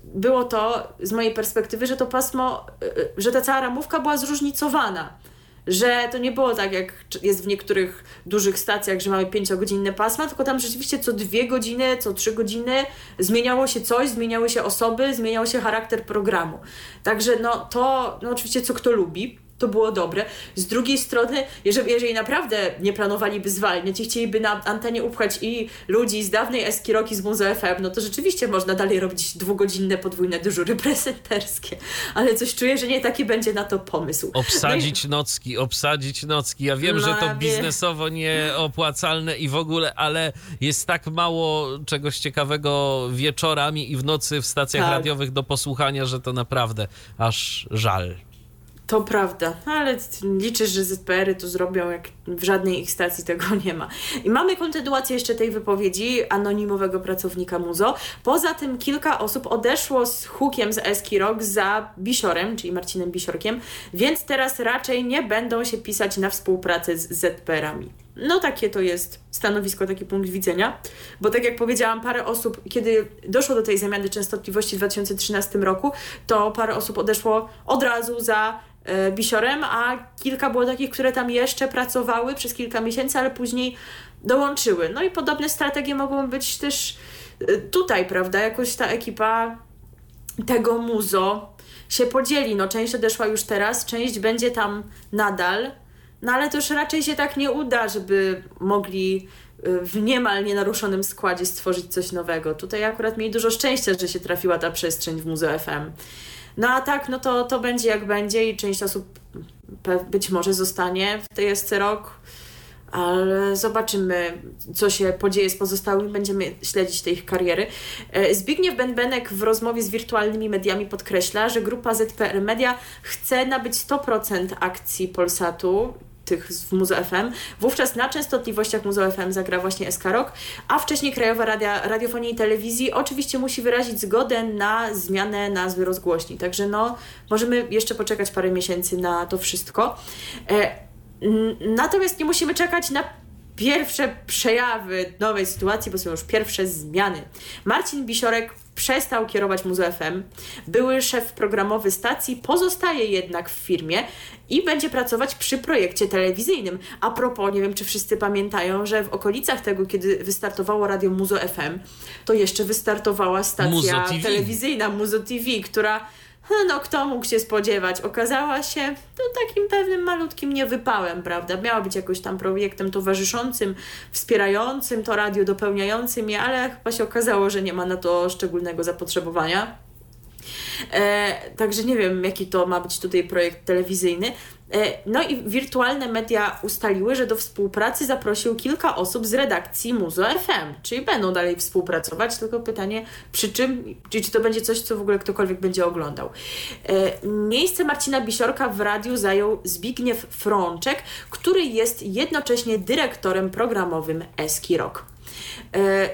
było to, z mojej perspektywy, że to pasmo, y, że ta cała ramówka była zróżnicowana że to nie było tak, jak jest w niektórych dużych stacjach, że mamy pięciogodzinne pasma, tylko tam rzeczywiście co dwie godziny, co trzy godziny zmieniało się coś, zmieniały się osoby, zmieniał się charakter programu. Także no to, no oczywiście co kto lubi, to było dobre. Z drugiej strony, jeżeli, jeżeli naprawdę nie planowaliby zwalniać i chcieliby na antenie upchać i ludzi z dawnej Eskiroki z Muzo FM, no to rzeczywiście można dalej robić dwugodzinne podwójne dyżury prezenterskie. Ale coś czuję, że nie taki będzie na to pomysł. Obsadzić no i... nocki, obsadzić nocki. Ja wiem, że to biznesowo nieopłacalne i w ogóle, ale jest tak mało czegoś ciekawego wieczorami i w nocy w stacjach tak. radiowych do posłuchania, że to naprawdę aż żal. To prawda, ale liczę, że ZPR-y to zrobią, jak w żadnej ich stacji tego nie ma. I mamy kontynuację jeszcze tej wypowiedzi anonimowego pracownika Muzo. Poza tym kilka osób odeszło z hukiem z Eski Rock za Bisiorem, czyli Marcinem Bisiorkiem, więc teraz raczej nie będą się pisać na współpracę z ZPR-ami. No takie to jest stanowisko, taki punkt widzenia, bo tak jak powiedziałam, parę osób, kiedy doszło do tej zamiany częstotliwości w 2013 roku, to parę osób odeszło od razu za Bisiorem, a kilka było takich, które tam jeszcze pracowały przez kilka miesięcy, ale później dołączyły. No i podobne strategie mogą być też e, tutaj, prawda? Jakoś ta ekipa tego muzo się podzieli. No część odeszła już teraz, część będzie tam nadal, no ale to już raczej się tak nie uda, żeby mogli e, w niemal nienaruszonym składzie stworzyć coś nowego. Tutaj akurat mieli dużo szczęścia, że się trafiła ta przestrzeń w Muzo FM. No a tak, no to, to będzie jak będzie i część osób być może zostanie w tej SC Rok, ale zobaczymy, co się podzieje z pozostałymi, będziemy śledzić te ich kariery. E, Zbigniew Benbenek w rozmowie z wirtualnymi mediami podkreśla, że grupa ZPR Media chce nabyć 100% akcji Polsatu tych w Muzo FM. Wówczas na częstotliwościach Muzo FM zagra właśnie SK Rock, a wcześniej Krajowa Radia, Radiofonii i Telewizji oczywiście musi wyrazić zgodę na zmianę nazwy rozgłośni. Także no, możemy jeszcze poczekać parę miesięcy na to wszystko. E, natomiast nie musimy czekać na pierwsze przejawy nowej sytuacji, bo są już pierwsze zmiany. Marcin Bisiorek przestał kierować Muzo FM. Były szef programowy stacji pozostaje jednak w firmie i będzie pracować przy projekcie telewizyjnym. A propos, nie wiem czy wszyscy pamiętają, że w okolicach tego, kiedy wystartowało radio Muzo FM, to jeszcze wystartowała stacja Muzo telewizyjna Muzo TV, która no kto mógł się spodziewać? Okazała się no, takim pewnym malutkim niewypałem, prawda? Miała być jakoś tam projektem towarzyszącym, wspierającym to radio, dopełniającym je, ale chyba się okazało, że nie ma na to szczególnego zapotrzebowania. E, także nie wiem, jaki to ma być tutaj projekt telewizyjny. E, no i wirtualne media ustaliły, że do współpracy zaprosił kilka osób z redakcji Muzo FM, czyli będą dalej współpracować, tylko pytanie przy czym, czy, to będzie coś, co w ogóle ktokolwiek będzie oglądał. E, miejsce Marcina Bisiorka w radiu zajął Zbigniew Frączek, który jest jednocześnie dyrektorem programowym Eski Rock. E,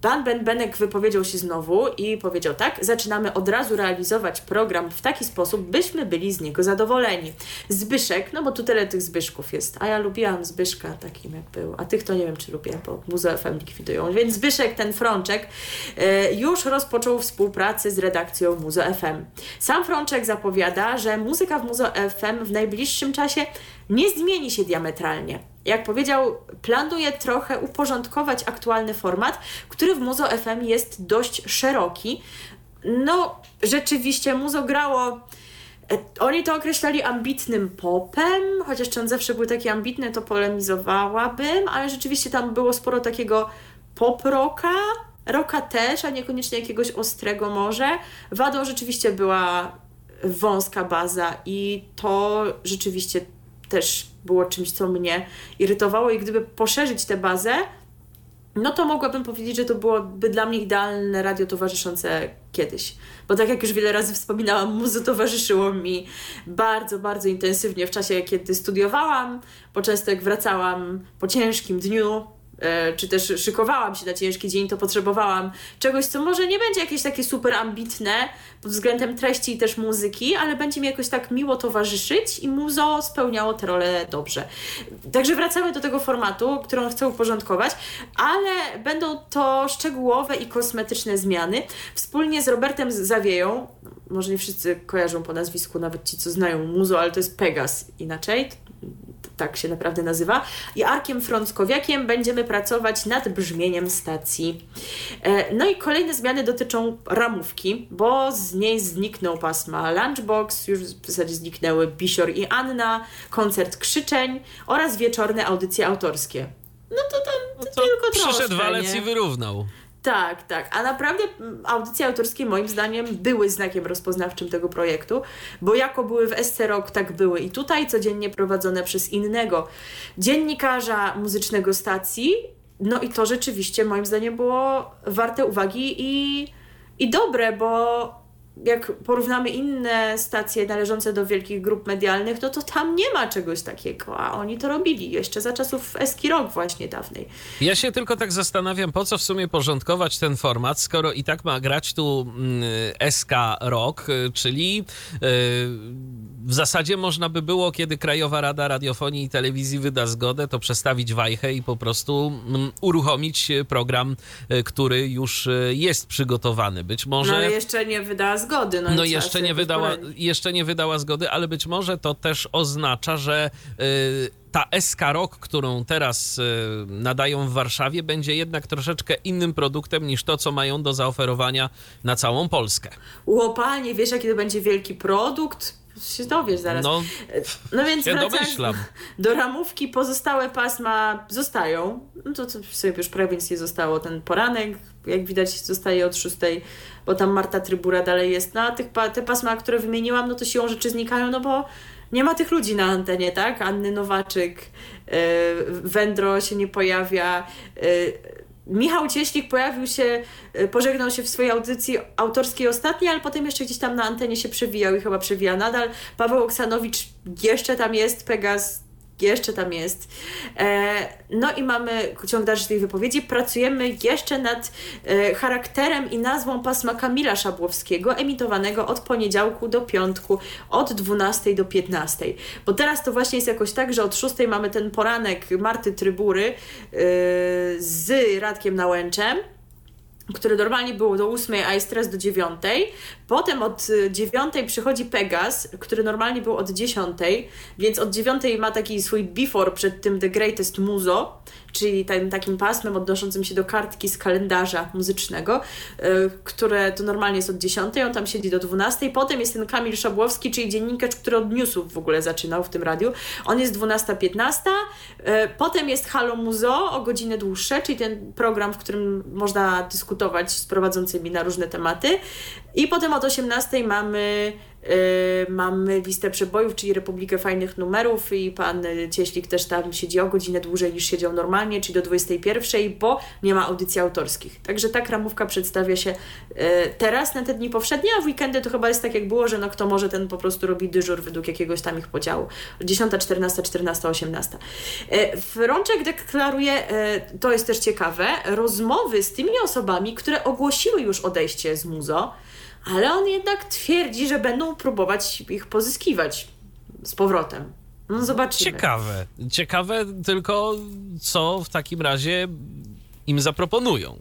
pan Ben Benek wypowiedział się znowu i powiedział tak: Zaczynamy od razu realizować program w taki sposób, byśmy byli z niego zadowoleni. Zbyszek, no bo tu tyle tych Zbyszków jest, a ja lubiłam Zbyszka takim jak był, a tych to nie wiem czy lubię, bo Muzeum FM likwidują. Więc Zbyszek, ten Frączek, e, już rozpoczął współpracę z redakcją Muzo FM. Sam Frączek zapowiada, że muzyka w Muzo FM w najbliższym czasie nie zmieni się diametralnie. Jak powiedział, planuje trochę uporządkować aktualny format, który w Muzo FM jest dość szeroki. No, rzeczywiście Muzo grało e, oni to określali ambitnym popem, chociaż czy on zawsze był taki ambitny, to polemizowałabym, ale rzeczywiście tam było sporo takiego pop rocka, rocka też, a niekoniecznie jakiegoś ostrego może. Wadą rzeczywiście była wąska baza i to rzeczywiście też było czymś, co mnie irytowało i gdyby poszerzyć tę bazę, no to mogłabym powiedzieć, że to byłoby dla mnie idealne radio towarzyszące kiedyś. Bo tak jak już wiele razy wspominałam, muzo towarzyszyło mi bardzo, bardzo intensywnie w czasie, kiedy studiowałam, bo często jak wracałam po ciężkim dniu, czy też szykowałam się na ciężki dzień, to potrzebowałam czegoś, co może nie będzie jakieś takie super ambitne pod względem treści i też muzyki, ale będzie mi jakoś tak miło towarzyszyć i muzo spełniało tę rolę dobrze. Także wracamy do tego formatu, którą chcę uporządkować, ale będą to szczegółowe i kosmetyczne zmiany. Wspólnie z Robertem Zawieją, może nie wszyscy kojarzą po nazwisku, nawet ci, co znają muzo, ale to jest Pegas inaczej, tak się naprawdę nazywa, i Arkiem Frąckowiakiem będziemy pracować nad brzmieniem stacji. E, no i kolejne zmiany dotyczą ramówki, bo z niej zniknął pasma Lunchbox, już w zasadzie zniknęły Bisior i Anna, koncert Krzyczeń oraz wieczorne audycje autorskie. No to tam no to tylko Przyszedł troszkę, walec nie? i wyrównał. Tak, tak. A naprawdę mm, audycje autorskie moim zdaniem były znakiem rozpoznawczym tego projektu, bo jako były w Rock, tak były i tutaj codziennie prowadzone przez innego dziennikarza muzycznego stacji. No i to rzeczywiście moim zdaniem było warte uwagi i, i dobre, bo jak porównamy inne stacje należące do wielkich grup medialnych, no to tam nie ma czegoś takiego, a oni to robili jeszcze za czasów Eski Rock właśnie dawnej. Ja się tylko tak zastanawiam, po co w sumie porządkować ten format, skoro i tak ma grać tu mm, SK Rock, y, czyli yy, w zasadzie można by było, kiedy Krajowa Rada Radiofonii i Telewizji wyda zgodę, to przestawić wajchę i po prostu mm, uruchomić program, y, który już y, jest przygotowany. Być może... No ale jeszcze nie wydała zgody. No, No i jeszcze nie, wydała, jeszcze nie wydała zgody, ale być może to też oznacza, że y, ta SK Rock, którą teraz y, nadają w Warszawie, będzie jednak troszeczkę innym produktem niż to, co mają do zaoferowania na całą Polskę. Łopanie, wiesz jaki to będzie wielki produkt? Się dowiesz zaraz. No, No więc się domyślam. do ramówki, pozostałe pasma zostają. No to, to sobie już prawie nic nie zostało. Ten poranek, jak widać, zostaje od szóstej, bo tam Marta Trybura dalej jest. No a tych, te pasma, które wymieniłam, no to siłą rzeczy znikają, no bo nie ma tych ludzi na antenie, tak? Anny Nowaczyk, yy, Wędro się nie pojawia. Yy, Michał Cieślik pojawił się, y, pożegnał się w swojej audycji autorskiej ostatniej, ale potem jeszcze gdzieś tam na antenie się przewijał i chyba przewija nadal. Paweł Oksanowicz jeszcze tam jest, Pegas jeszcze tam jest. E, no i mamy ciąg dalszy tej wypowiedzi. Pracujemy jeszcze nad e, charakterem i nazwą pasma Kamila Szabłowskiego, emitowanego od poniedziałku do piątku, od 12 do 15. Bo teraz to właśnie jest jakoś tak, że od 6 mamy ten poranek Marty Trybury e, z Radkiem Nałęczem które normalnie było do 8, a jest teraz do 9. Potem od 9 przychodzi Pegas, który normalnie był od 10, więc od 9 ma taki swój before przed tym The Greatest Muzo, czyli tym takim pasmem odnoszącym się do kartki z kalendarza muzycznego, y, które to normalnie jest od 10, on tam siedzi do 12. Potem jest ten Kamil Szabłowski, czyli dziennikarz, który od newsów w ogóle zaczynał w tym radiu. On jest 12-15. Y, potem jest Halo Muzo o godzinę dłuższe, czyli ten program, w którym można dyskutować z prowadzącymi na różne tematy. I potem od 18 mamy mamy listę przebojów, czyli Republikę Fajnych Numerów i pan Cieślik też tam siedzi o godzinę dłużej niż siedział normalnie, czyli do 21, bo nie ma audycji autorskich. Także ta ramówka przedstawia się yy, teraz na te dni powszednie, a w weekendy to chyba jest tak jak było, że no kto może ten po prostu robi dyżur według jakiegoś tam ich podziału. 10, 14, 14, 18. Frączek deklaruje, yy, to jest też ciekawe, rozmowy z tymi osobami, które ogłosiły już odejście z muzo, ale on jednak twierdzi, że będą próbować ich pozyskiwać z powrotem. No zobaczymy. Ciekawe. Ciekawe tylko, co w takim razie im zaproponują.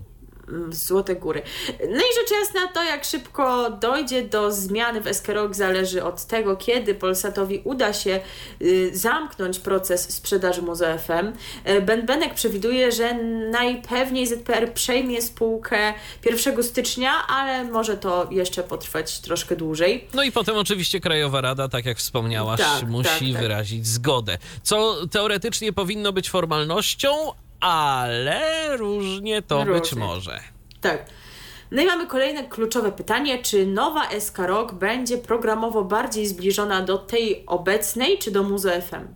Złote Góry. No i rzecz jasna, to jak szybko dojdzie do zmiany w Eskerok zależy od tego, kiedy Polsatowi uda się y, zamknąć proces sprzedaży Muzo FM. Y, ben Benek przewiduje, że najpewniej ZPR przejmie spółkę 1 stycznia, ale może to jeszcze potrwać troszkę dłużej. No i potem oczywiście Krajowa Rada, tak jak wspomniałaś, tak, musi tak, tak. wyrazić zgodę. Co teoretycznie powinno być formalnością, ale różnie to różnie. być może. Tak. No i mamy kolejne kluczowe pytanie, czy nowa SK Rock będzie programowo bardziej zbliżona do tej obecnej, czy do Muzo FM?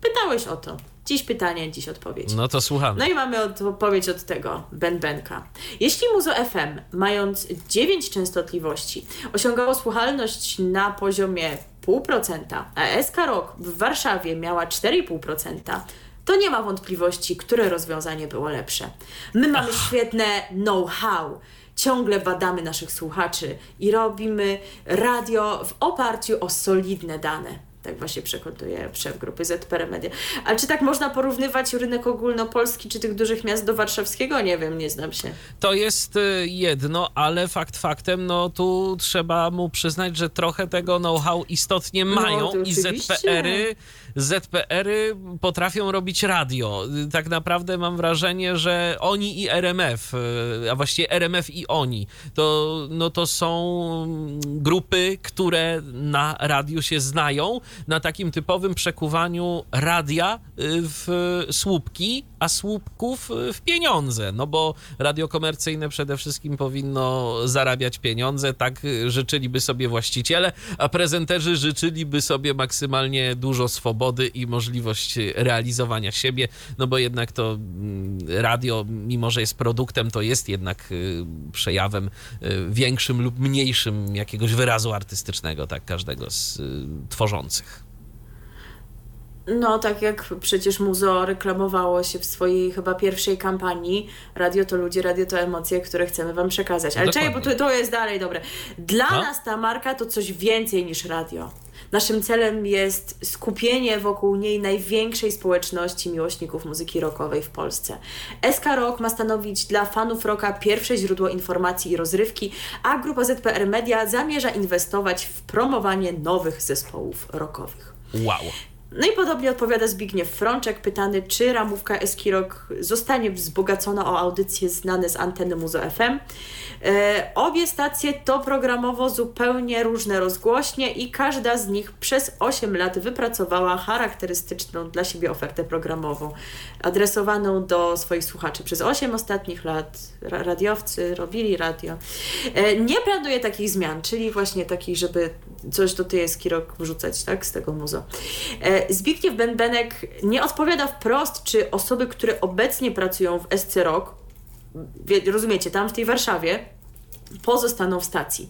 Pytałeś o to. Dziś pytanie, dziś odpowiedź. No to słuchamy. No i mamy odpowiedź od tego, Ben Benka. Jeśli Muzo FM, mając 9 częstotliwości, osiągało słuchalność na poziomie 0,5%, a SK Rock w Warszawie miała 4,5%, to nie ma wątpliwości, które rozwiązanie było lepsze. My mamy Ach. świetne know-how. Ciągle badamy naszych słuchaczy i robimy radio w oparciu o solidne dane. Tak właśnie przekonuje szef grupy ZPR Media. Ale czy tak można porównywać rynek ogólnopolski czy tych dużych miast do warszawskiego? Nie wiem, nie znam się. To jest y, jedno, ale fakt faktem, no tu trzeba mu przyznać, że trochę tego know-how istotnie no, mają no, i ZPR-y, ZPR-y potrafią robić radio. Tak naprawdę mam wrażenie, że oni i RMF, a właściwie RMF i oni, to, no to są grupy, które na radiu się znają na takim typowym przekuwaniu radia y, w słupki, a słupków y, w pieniądze. No bo radio komercyjne przede wszystkim powinno zarabiać pieniądze, tak życzyliby sobie właściciele, a prezenterzy życzyliby sobie maksymalnie dużo swobody i możliwość realizowania siebie, no bo jednak to mm, radio, mimo że jest produktem, to jest jednak y, przejawem większym lub mniejszym jakiegoś wyrazu artystycznego, tak, każdego z tworzących. No, tak jak przecież Muzo reklamowało się w swojej chyba pierwszej kampanii, radio to ludzie, radio to emocje, które chcemy Wam przekazać. Ale czekaj, bo to, to jest dalej dobre. Dla no? nas ta marka to coś więcej niż radio. Naszym celem jest skupienie wokół niej największej społeczności miłośników muzyki rockowej w Polsce. SK Rock ma stanowić dla fanów rocka pierwsze źródło informacji i rozrywki, a grupa ZPR Media zamierza inwestować w promowanie nowych zespołów rockowych. Wow. No i podobnie odpowiada Zbigniew Frączek, pytany, czy ramówka Eskirok zostanie wzbogacona o audycje znane z anteny Muzo FM. E, obie stacje to programowo zupełnie różne rozgłośnie i każda z nich przez 8 lat wypracowała charakterystyczną dla siebie ofertę programową, adresowaną do swoich słuchaczy. Przez 8 ostatnich lat radiowcy robili radio. E, nie planuje takich zmian, czyli właśnie takich, żeby coś do tej Eskirok wrzucać, tak, z tego muzo. E, Zbigniew Benbenek nie odpowiada wprost, czy osoby, które obecnie pracują w SC Rock, rozumiecie, tam w tej Warszawie, pozostaną w stacji.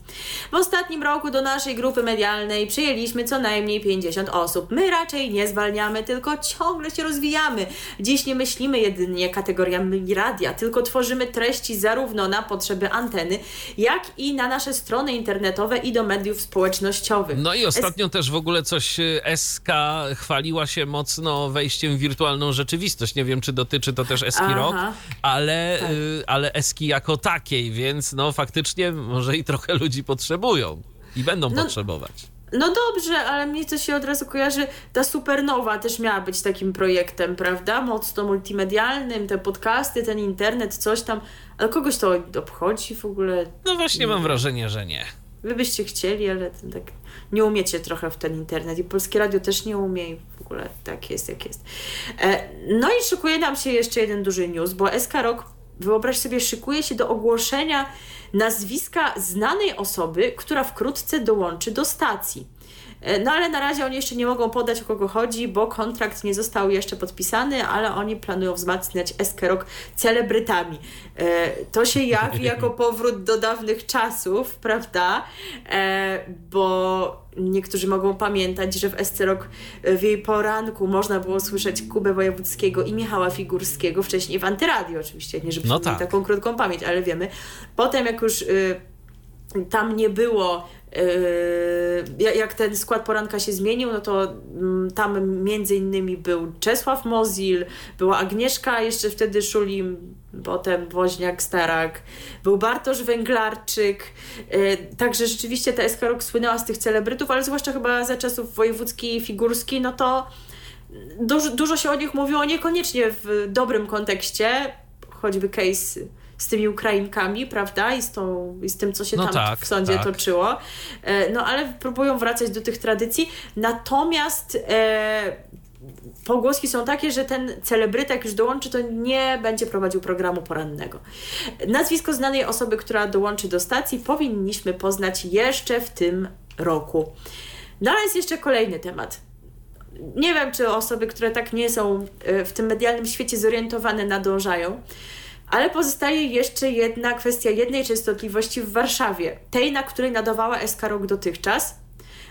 W ostatnim roku do naszej grupy medialnej przyjęliśmy co najmniej 50 osób. My raczej nie zwalniamy, tylko ciągle się rozwijamy. Dziś nie myślimy jedynie kategoriami radia, tylko tworzymy treści zarówno na potrzeby anteny, jak i na nasze strony internetowe i do mediów społecznościowych. No i ostatnio es... też w ogóle coś y, SK chwaliła się mocno wejściem w wirtualną rzeczywistość. Nie wiem, czy dotyczy to też Eski Rock, ale, tak. y, ale Eski jako takiej, więc no faktycznie może i trochę ludzi potrzebują i będą no, potrzebować. No dobrze, ale mnie to się od razu kojarzy, ta Supernowa też miała być takim projektem, prawda? Mocno multimedialnym, te podcasty, ten internet, coś tam, ale kogoś to obchodzi w ogóle? No właśnie mam wrażenie, że nie. Wy byście chcieli, ale tak nie umiecie trochę w ten internet i Polskie Radio też nie umie i w ogóle tak jest jak jest. E, no i szykuje nam się jeszcze jeden duży news, bo SK Rock, wyobraź sobie, szykuje się do ogłoszenia nazwiska znanej osoby, która wkrótce dołączy do stacji. E, no ale na razie oni jeszcze nie mogą podać o kogo chodzi, bo kontrakt nie został jeszcze podpisany, ale oni planują wzmacniać Eskerok celebrytami. E, to się jawi jako [laughs] powrót do dawnych czasów, prawda? E, bo niektórzy mogą pamiętać, że w Escerok w jej poranku można było słyszeć Kubę Wojewódzkiego i Michała Figurskiego, wcześniej w Antyradio oczywiście, nie żeby no tak. taką krótką pamięć, ale wiemy. Potem jak już y, tam nie było jak ten skład poranka się zmienił, no to mm, tam między innymi był Czesław Mozil, była Agnieszka, jeszcze wtedy Szulim, potem Woźniak Starak, był Bartosz Węglarczyk, yy, także rzeczywiście ta Eskarok słynęła z tych celebrytów, ale zwłaszcza chyba za czasów wojewódzki i figurski, no to dużo, dużo się o nich mówiło, niekoniecznie w dobrym kontekście, choćby case z tymi Ukrainkami, prawda? I z, tą, i z tym, co się no tam tak, w sądzie tak. toczyło. E, no ale próbują wracać do tych tradycji. Natomiast e, pogłoski są takie, że ten celebryta, jak już dołączy, to nie będzie prowadził programu porannego. Nazwisko znanej osoby, która dołączy do stacji, powinniśmy poznać jeszcze w tym roku. No ale jest jeszcze kolejny temat. Nie wiem, czy osoby, które tak nie są e, w tym medialnym świecie zorientowane, nadążają. Ale pozostaje jeszcze jedna kwestia jednej częstotliwości w Warszawie, tej, na której nadawała SK dotychczas,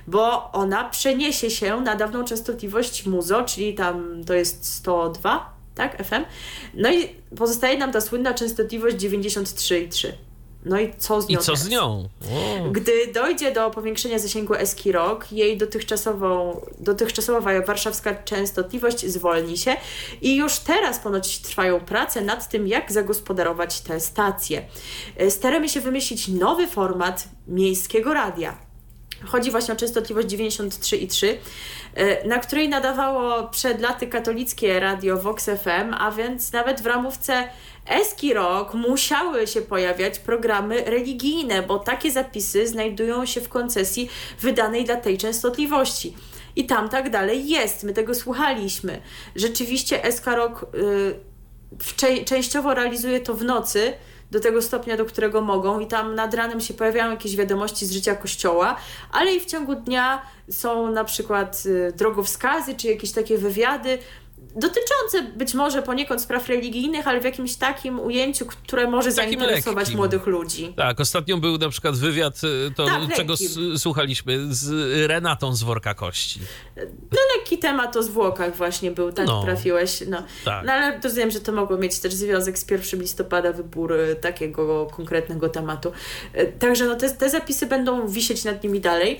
bo ona przeniesie się na dawną częstotliwość MUZO, czyli tam to jest 102, tak, FM. No i pozostaje nam ta słynna częstotliwość 93,3. No i co z nią? I co z nią? Gdy dojdzie do powiększenia zasięgu Eski Rock, jej dotychczasową, dotychczasowa warszawska częstotliwość zwolni się i już teraz ponoć trwają prace nad tym, jak zagospodarować te stacje. E, staramy się wymyślić nowy format miejskiego radia. Chodzi właśnie o częstotliwość 93,3, e, na której nadawało przed laty katolickie radio Vox FM, a więc nawet w ramówce Eski Rock musiały się pojawiać programy religijne, bo takie zapisy znajdują się w koncesji wydanej dla tej częstotliwości. I tam tak dalej jest. My tego słuchaliśmy. Rzeczywiście Eska Rock y, częściowo realizuje to w nocy, do tego stopnia, do którego mogą, i tam nad ranem się pojawiają jakieś wiadomości z życia kościoła, ale i w ciągu dnia są na przykład y, drogowskazy czy jakieś takie wywiady, dotyczące być może poniekąd spraw religijnych, ale w jakimś takim ujęciu, które może zainteresować lekkim. młodych ludzi. Tak, ostatnio był na przykład wywiad, y, to, tak, czego słuchaliśmy, z Renatą z Worka Kości. No lekki temat o zwłokach właśnie był, tak no. trafiłeś. No. Tak. no ale rozumiem, że to mogło mieć też związek z 1 listopada, wybór takiego konkretnego tematu. E, także no, te, te zapisy będą wisieć nad nimi dalej.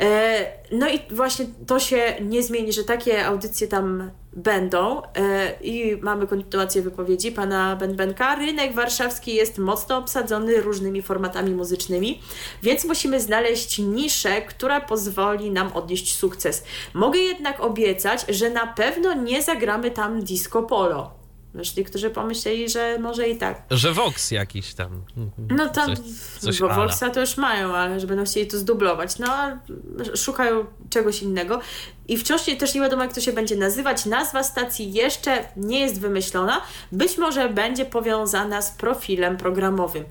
E, no i właśnie to się nie zmieni, że takie audycje tam będą e, i mamy kontynuację wypowiedzi pana Benbenka. Rynek warszawski jest mocno obsadzony różnymi formatami muzycznymi, więc musimy znaleźć niszę, która pozwoli nam odnieść sukces. Mogę jednak obiecać, że na pewno nie zagramy tam disco polo. Wiesz, niektórzy pomyśleli, że może i tak. Że Vox jakiś tam. No tam, coś, coś bo Voxa to już mają, ale że będą chcieli to zdublować. No, szukają czegoś innego. I wciąż też nie wiadomo, jak to się będzie nazywać. Nazwa stacji jeszcze nie jest wymyślona. Być może będzie powiązana z profilem programowym.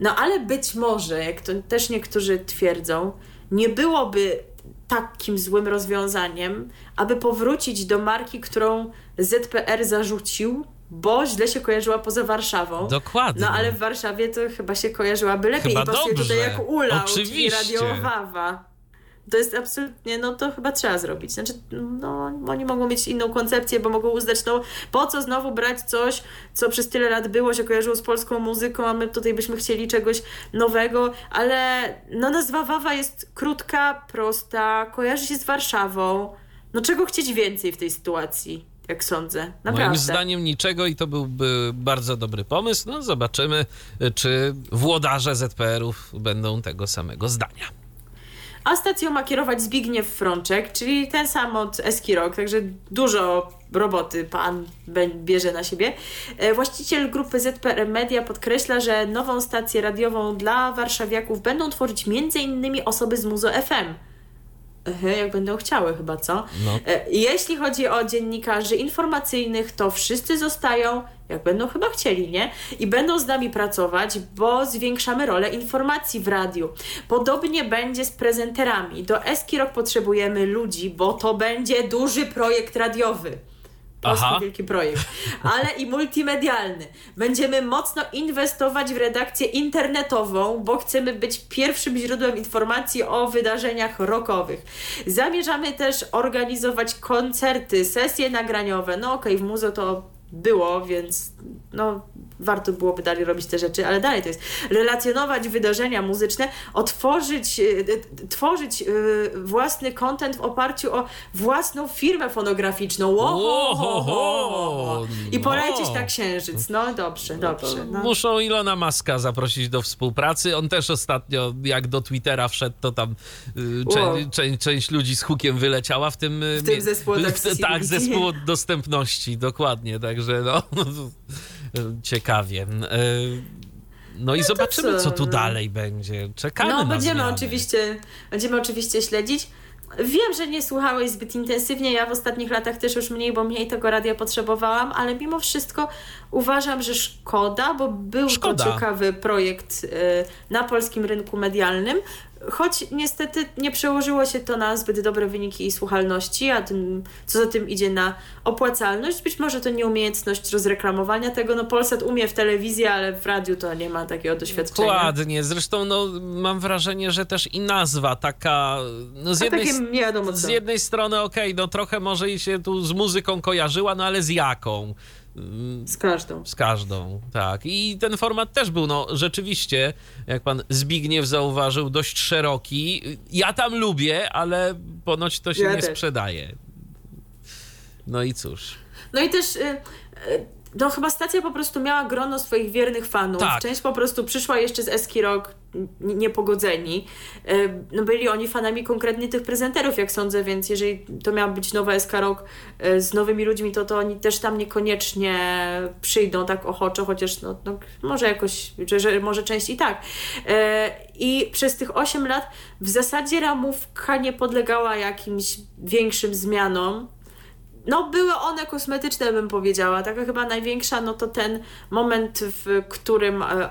No ale być może, jak to też niektórzy twierdzą, nie byłoby takim złym rozwiązaniem, aby powrócić do marki, którą ZPR zarzucił, bo źle się kojarzyła poza Warszawą. Dokładnie. No ale w Warszawie to chyba się kojarzyłaby lepiej Chyba i pasuje dobrze. tutaj jak ulał, Oczywiście. czyli Radio Wawa. To jest absolutnie, no to chyba trzeba zrobić. Znaczy, no oni mogą mieć inną koncepcję, bo mogą uznać, no po co znowu brać coś, co przez tyle lat było, się kojarzyło z polską muzyką, a my tutaj byśmy chcieli czegoś nowego, ale no nazwa Wawa jest krótka, prosta, kojarzy się z Warszawą. No czego chcieć więcej w tej sytuacji, jak sądzę. Naprawdę. Moim zdaniem niczego i to byłby bardzo dobry pomysł. No zobaczymy, czy włodarze ZPR-ów będą tego samego zdania. A stacją ma kierować Zbigniew Frączek, czyli ten sam od Eski Rock, także dużo roboty pan bierze na siebie. E, Właściciel grupy ZPR Media podkreśla, że nową stację radiową dla warszawiaków będą tworzyć m.in. osoby z Muzo FM. Jak będą chciały chyba, co? No. E, Jeśli chodzi o dziennikarzy informacyjnych, to wszyscy zostają, jak będą chyba chcieli, nie? I będą z nami pracować, bo zwiększamy rolę informacji w radiu. Podobnie będzie z prezenterami. Do Eski Rock potrzebujemy ludzi, bo to będzie duży projekt radiowy. Polski Aha. wielki projekt, ale i multimedialny. Będziemy mocno inwestować w redakcję internetową, bo chcemy być pierwszym źródłem informacji o wydarzeniach rockowych. Zamierzamy też organizować koncerty, sesje nagraniowe. No okej, w muze to było, więc no warto byłoby dalej robić te rzeczy, ale dalej to jest relacjonować wydarzenia muzyczne, otworzyć, y, y, tworzyć y, własny content w oparciu o własną firmę fonograficzną. Wo, ho, ho, ho. I No. polecieć na księżyc. No dobrze, dobrze. No. Muszą Ilona Maska zaprosić do współpracy. On też ostatnio, jak do Twittera wszedł, to tam y, czę, Wow. czę, część ludzi z hukiem wyleciała w tym... y, W tym accessibility. Tak, zespół dostępności, dokładnie. Także no, ciekawie. Y, No i to zobaczymy, co, tu no. dalej będzie. Czekamy No, na będziemy zmiany. oczywiście, będziemy oczywiście śledzić. Wiem, że nie słuchałeś zbyt intensywnie, ja w ostatnich latach też już mniej, bo mniej tego radia potrzebowałam, ale mimo wszystko uważam, że szkoda, bo był Szkoda. to ciekawy projekt y, na polskim rynku medialnym, choć niestety nie przełożyło się to na zbyt dobre wyniki i słuchalności, a tym, co za tym idzie na opłacalność. Być może to nieumiejętność rozreklamowania tego, no Polsat umie w telewizji, ale w radiu to nie ma takiego doświadczenia. Dokładnie. Zresztą no, mam wrażenie, że też i nazwa taka... No, z A jednej takie nie wiadomo co. Z jednej strony, okej, no trochę może i się tu z muzyką kojarzyła, no ale z jaką? Z każdą. Z każdą, tak. I ten format też był, no rzeczywiście, jak pan Zbigniew zauważył, dość szeroki. Ja tam lubię, ale ponoć to się Ja nie też. sprzedaje. No i cóż. No i też. Y, y, no chyba stacja po prostu miała grono swoich wiernych fanów. Tak. Część po prostu przyszła jeszcze z Eski Rock niepogodzeni. No byli oni fanami konkretnie tych prezenterów, jak sądzę, więc jeżeli to miała być nowa Eska Rock y, z nowymi ludźmi, to, to oni też tam niekoniecznie przyjdą tak ochoczo, chociaż no, no może jakoś, że, że może część i tak. Y, I przez tych 8 lat w zasadzie ramówka nie podlegała jakimś większym zmianom. No, były one kosmetyczne, bym powiedziała. Taka chyba największa, no to ten moment, w którym e,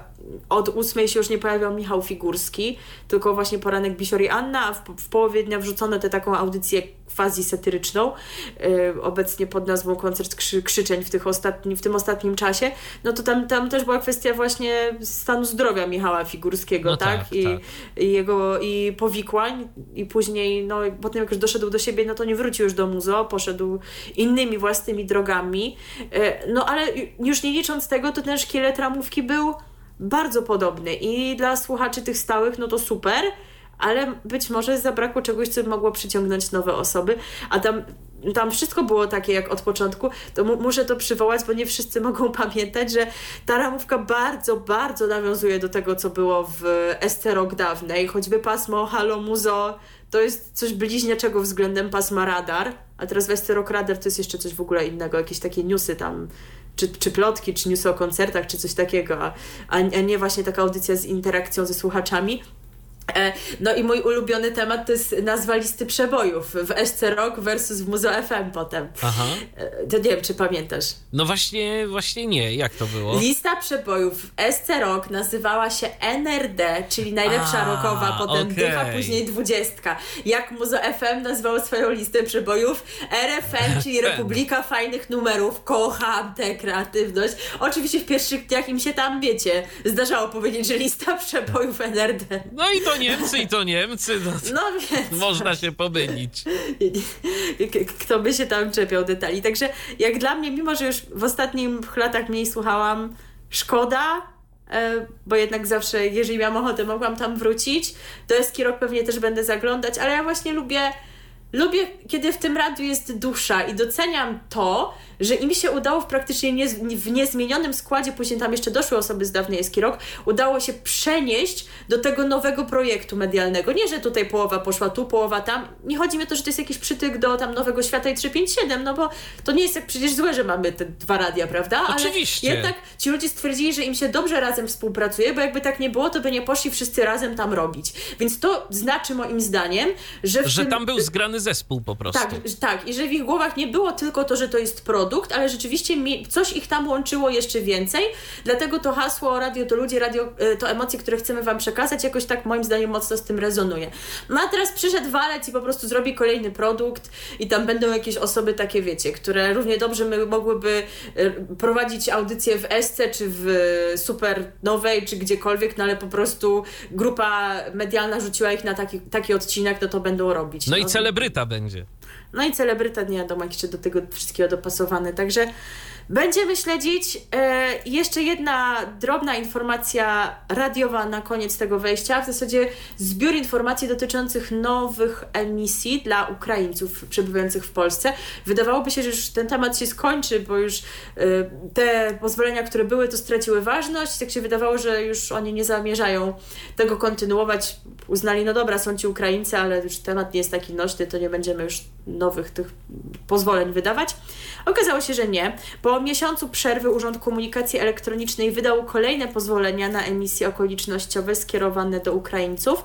od ósmej się już nie pojawiał Michał Figurski, tylko właśnie poranek Bisior i Anna, a w, w połowie dnia wrzucono tę taką audycję quasi satyryczną, e, obecnie pod nazwą Koncert krzy, Krzyczeń w, tych ostatni, w tym ostatnim czasie. No to tam, tam też była kwestia właśnie stanu zdrowia Michała Figurskiego, No tak? tak, I, tak. i jego i powikłań i później, no potem jak już doszedł do siebie, no to nie wrócił już do muzo, poszedł innymi własnymi drogami. E, No ale już nie licząc tego, to ten szkielet ramówki był bardzo podobny. I dla słuchaczy tych stałych, no to super, ale być może zabrakło czegoś, co mogło przyciągnąć nowe osoby, a tam tam wszystko było takie jak od początku, to mu, muszę to przywołać, bo nie wszyscy [laughs] mogą pamiętać, że ta ramówka bardzo, bardzo nawiązuje do tego, co było w Esterok dawnej, choćby pasmo Halo Muzo to jest coś bliźniaczego względem pasma Radar, a teraz w Esterok Radar to jest jeszcze coś w ogóle innego, jakieś takie newsy tam, czy, czy plotki, czy newsy o koncertach, czy coś takiego, a, a nie właśnie taka audycja z interakcją ze słuchaczami. E, no i mój ulubiony temat to jest nazwa listy przebojów w SC Rock versus w Muzo FM potem. Aha. E, to nie wiem, czy pamiętasz. No właśnie, właśnie nie. Jak to było? Lista przebojów w SC Rock nazywała się NRD, czyli najlepsza a, rockowa, potem okay. dycha, później dwudziestka. Jak Muzo FM nazwało swoją listę przebojów? RFN, czyli Republika Fajnych Numerów. Kocham tę kreatywność. Oczywiście w pierwszych dniach im się tam, wiecie, zdarzało powiedzieć, że lista przebojów NRD. No i to Niemcy i to Niemcy. No, no więc. Można się pomylić. Kto by się tam czepiał detali. Także jak dla mnie, mimo że już w ostatnich latach mniej słuchałam, szkoda, e, bo jednak zawsze, jeżeli miałam ochotę, mogłam tam wrócić. Do Eskirok pewnie też będę zaglądać, ale ja właśnie lubię lubię, kiedy w tym radiu jest dusza i doceniam to, że im się udało w praktycznie nie, w niezmienionym składzie, później tam jeszcze doszły osoby z dawnej Eski Rok, udało się przenieść do tego nowego projektu medialnego. Nie, że tutaj połowa poszła tu, połowa tam. Nie chodzi mi o to, że to jest jakiś przytyk do tam Nowego Świata i 357, no bo to nie jest jak przecież złe, że mamy te dwa radia, prawda? Ale Oczywiście. jednak ci ludzie stwierdzili, że im się dobrze razem współpracuje, bo jakby tak nie było, to by nie poszli wszyscy razem tam robić. Więc to znaczy moim zdaniem, że... że tym... tam był zgrany zespół po prostu. Tak, tak. I że w ich głowach nie było tylko to, że to jest produkt, ale rzeczywiście coś ich tam łączyło jeszcze więcej. Dlatego to hasło radio to ludzie, radio y, to emocje, które chcemy Wam przekazać, jakoś tak moim zdaniem mocno z tym rezonuje. No a teraz przyszedł walec i po prostu zrobi kolejny produkt i tam będą jakieś osoby takie, wiecie, które równie dobrze my mogłyby y, prowadzić audycję w Esce, czy w Super Nowej, czy gdziekolwiek, no ale po prostu grupa medialna rzuciła ich na taki, taki odcinek, no to będą robić. No, no i celebryta będzie. No i celebryta wiadomo, jak jeszcze do tego wszystkiego dopasowany. Także Będziemy śledzić. E, jeszcze jedna drobna informacja radiowa na koniec tego wejścia. W zasadzie zbiór informacji dotyczących nowych emisji dla Ukraińców przebywających w Polsce. Wydawałoby się, że już ten temat się skończy, bo już e, te pozwolenia, które były, to straciły ważność. Tak się wydawało, że już oni nie zamierzają tego kontynuować. Uznali, no dobra, są ci Ukraińcy, ale już temat nie jest taki nośny, to nie będziemy już nowych tych pozwoleń wydawać. Okazało się, że nie. Po miesiącu przerwy Urząd Komunikacji Elektronicznej wydał kolejne pozwolenia na emisje okolicznościowe skierowane do Ukraińców.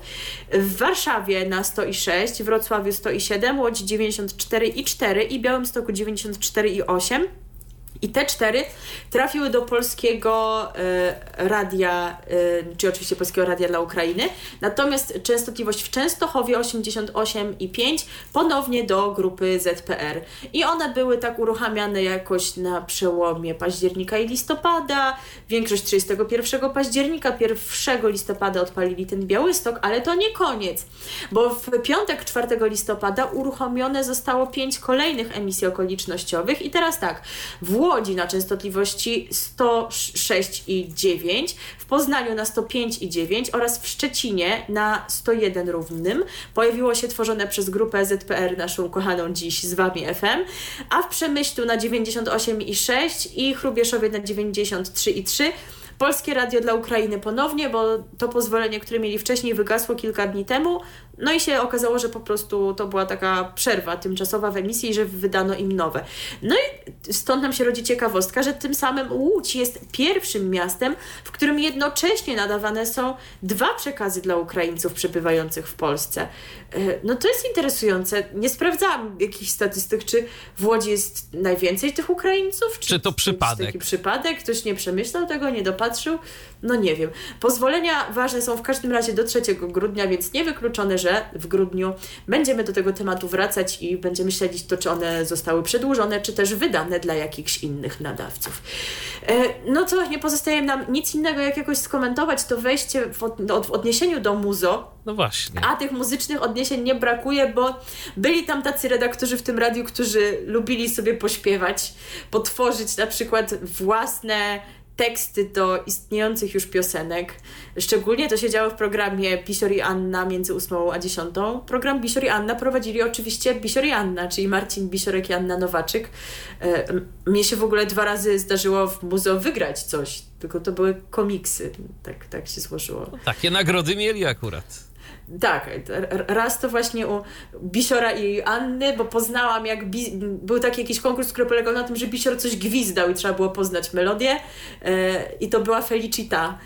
W Warszawie na 106, Wrocławiu 107, Łodzi 94,4 i Białymstoku 94,8. I te cztery trafiły do polskiego y, radia, y, czy oczywiście polskiego radia dla Ukrainy. Natomiast częstotliwość w Częstochowie 88,5 ponownie do grupy ZPR. I one były tak uruchamiane jakoś na przełomie października i listopada. Większość 31 października, 1 listopada odpalili ten Białystok, ale to nie koniec, bo w piątek 4 listopada uruchomione zostało pięć kolejnych emisji okolicznościowych. I teraz tak, w Łodzi na częstotliwości 106,9, w Poznaniu na 105,9 oraz w Szczecinie na 101 równym pojawiło się tworzone przez grupę ZPR, naszą kochaną dziś z Wami FM, a w Przemyślu na 98,6 i Chrubieszowie na 93,3 Polskie Radio dla Ukrainy ponownie, bo to pozwolenie, które mieli wcześniej, wygasło kilka dni temu. No i się okazało, że po prostu to była taka przerwa tymczasowa w emisji że wydano im nowe. No i stąd nam się rodzi ciekawostka, że tym samym Łódź jest pierwszym miastem, w którym jednocześnie nadawane są dwa przekazy dla Ukraińców przebywających w Polsce. E, no to jest interesujące. Nie sprawdzałam jakichś statystyk, czy w Łodzi jest najwięcej tych Ukraińców, czy, czy to przypadek. Taki przypadek, ktoś nie przemyślał tego, nie dopatrzył. No nie wiem. Pozwolenia ważne są w każdym razie do 3 grudnia, więc niewykluczone, że w grudniu będziemy do tego tematu wracać i będziemy śledzić to, czy one zostały przedłużone, czy też wydane dla jakichś innych nadawców. E, no co, nie pozostaje nam nic innego, jak jakoś skomentować to wejście w, od, w odniesieniu do muzo. No właśnie. A tych muzycznych odniesień nie brakuje, bo byli tam tacy redaktorzy w tym radiu, którzy lubili sobie pośpiewać, potworzyć na przykład własne teksty do istniejących już piosenek. Szczególnie to się działo w programie Bisior i Anna między 8 a 10. Program Bisior i Anna prowadzili oczywiście Bisior i Anna, czyli Marcin Bisiorek i Anna Nowaczyk. E, mnie się w ogóle dwa razy zdarzyło w muzeum wygrać coś, tylko to były komiksy. Tak, tak się złożyło. Takie nagrody mieli akurat. Tak, raz to właśnie u Bisiora i Anny, bo poznałam jak Bi był taki jakiś konkurs, który polegał na tym, że Bisior coś gwizdał i trzeba było poznać melodię e, i to była Felicita.